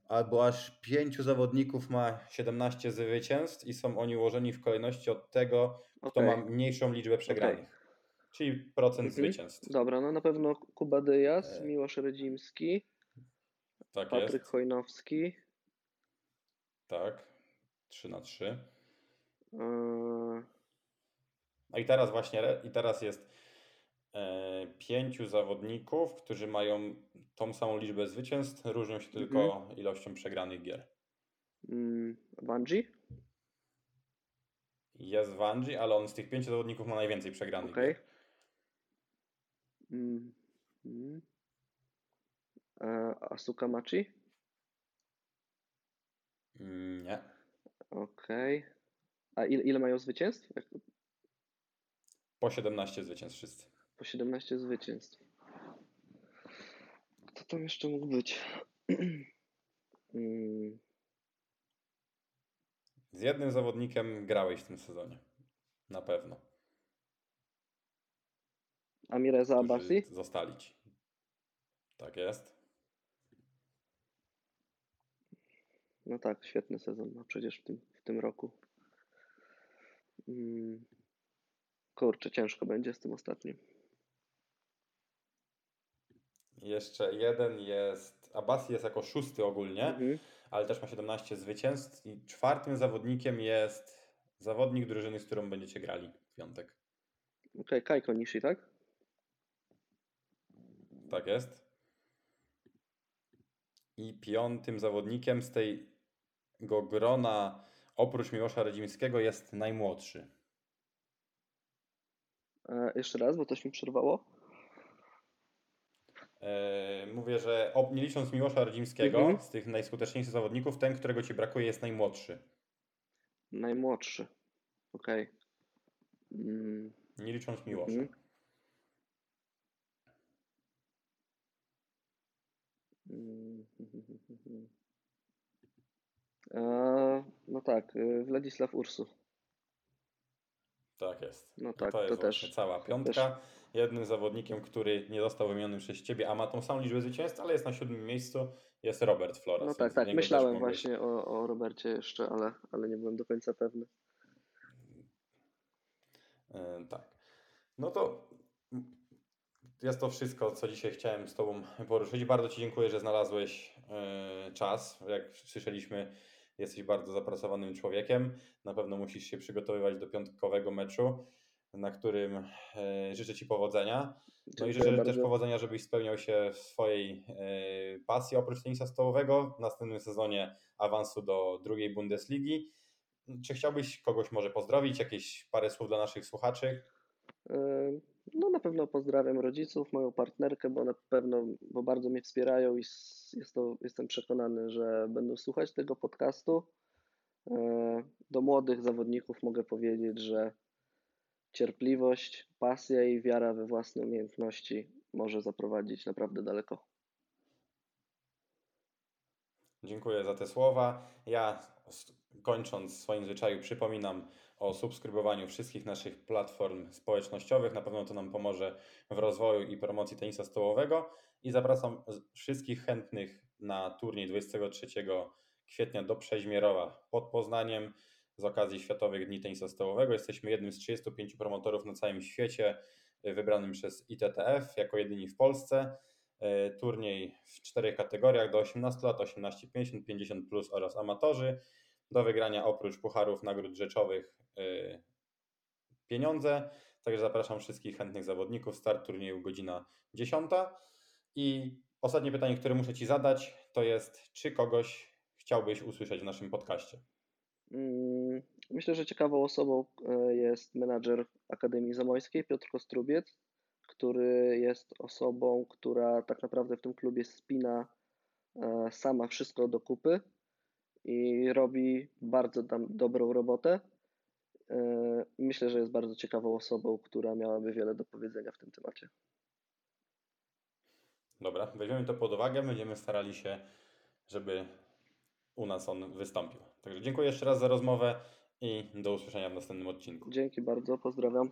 albo aż pięciu zawodników ma 17 zwycięstw i są oni ułożeni w kolejności od tego, kto Okej. ma mniejszą liczbę przegranych. Czyli procent Mhm. zwycięstw. Dobra, no na pewno Kuba Dyjas, E, Miłosz Redzimski, Tak Patryk jest. Chojnowski, Tak. 3 na 3. e, No i teraz właśnie, i teraz jest e, pięciu zawodników, którzy mają tą samą liczbę zwycięstw, różnią się tylko Mhm. ilością przegranych gier. mm, Wanji, Jest Wanji, ale on z tych pięciu zawodników ma najwięcej przegranych okej. gier. Mm, mm. E, Asuka Machi, Mm, Nie. Okej. A ile, ile mają zwycięstw? Jak, Po 17 zwycięstw wszyscy. po 17 zwycięstw. Kto tam jeszcze mógł być? Mm, Z jednym zawodnikiem grałeś w tym sezonie. Na pewno. Amireza Którzy Abasi? Zostali ci. Tak jest. No tak, świetny sezon ma przecież w tym, w tym roku. Mm, Kurczę, ciężko będzie z tym ostatnim. Jeszcze jeden jest. Abasi jest jako szósty ogólnie. Mhm. ale też ma 17 zwycięstw. I czwartym zawodnikiem jest zawodnik drużyny, z którą będziecie grali w piątek. Okej, Kajko Nishi, tak? Tak jest. I piątym zawodnikiem z tego grona, oprócz Miłosza Radzimskiego, jest najmłodszy. E, jeszcze raz, bo coś mi przerwało. Eee, mówię, że ob- nie licząc Miłosza Radzimskiego, Mhm. z tych najskuteczniejszych zawodników, ten, którego ci brakuje, jest najmłodszy. Najmłodszy. Okej. Mm, Nie licząc Miłosza. Mhm. mm, E, no tak, y, Władysław Ursu. Tak jest. No I tak, to to jest właśnie też- cała piątka. Jednym zawodnikiem, który nie został wymieniony przez ciebie, a ma tą samą liczbę zwycięstw, ale jest na siódmym miejscu, jest Robert Flores. No tak, tak. też Myślałem właśnie o, o Robercie jeszcze, ale, ale nie byłem do końca pewny. E, tak. No to jest to wszystko, co dzisiaj chciałem z Tobą poruszyć. Bardzo Ci dziękuję, że znalazłeś e, czas. Jak słyszeliśmy, Jesteś bardzo zapracowanym człowiekiem. Na pewno musisz się przygotowywać do piątkowego meczu, na którym e, życzę Ci powodzenia. No i Dziękuję życzę też bardzo. powodzenia, żebyś spełniał się w swojej e, pasji oprócz tenisa stołowego. W następnym sezonie awansu do drugiej Bundesligi. Czy chciałbyś kogoś może pozdrowić? Jakieś parę słów dla naszych słuchaczy? Y, No na pewno pozdrawiam rodziców, moją partnerkę, bo na pewno, bo bardzo mnie wspierają i jest to, jestem przekonany, że będą słuchać tego podcastu. Y, Do młodych zawodników mogę powiedzieć, że cierpliwość, pasja i wiara we własne umiejętności może zaprowadzić naprawdę daleko. Dziękuję za te słowa. Ja kończąc w swoim zwyczaju przypominam o subskrybowaniu wszystkich naszych platform społecznościowych. Na pewno to nam pomoże w rozwoju i promocji tenisa stołowego. I zapraszam wszystkich chętnych na turniej 23 kwietnia do Przeźmierowa pod Poznaniem z okazji Światowych Dni Tenisa Stołowego. Jesteśmy jednym z 35 promotorów na całym świecie, y, wybranym przez ITTF jako jedyni w Polsce. E, Turniej w czterech kategoriach do 18 lat, 18, 50, 50 plus oraz amatorzy. Do wygrania oprócz pucharów nagród rzeczowych e, pieniądze. Także zapraszam wszystkich chętnych zawodników. Start turnieju godzina 10. I ostatnie pytanie, które muszę Ci zadać, to jest, czy kogoś chciałbyś usłyszeć w naszym podcaście? Mm, Myślę, że ciekawą osobą e, jest menadżer Akademii Zamojskiej, Piotr Kostrubiec, który jest osobą, która tak naprawdę w tym klubie spina e, sama wszystko do kupy i robi bardzo tam dobrą robotę. E, Myślę, że jest bardzo ciekawą osobą, która miałaby wiele do powiedzenia w tym temacie. Dobra, weźmiemy to pod uwagę. Będziemy starali się, żeby u nas on wystąpił. Także dziękuję jeszcze raz za rozmowę i do usłyszenia w następnym odcinku. Dzięki bardzo, pozdrawiam.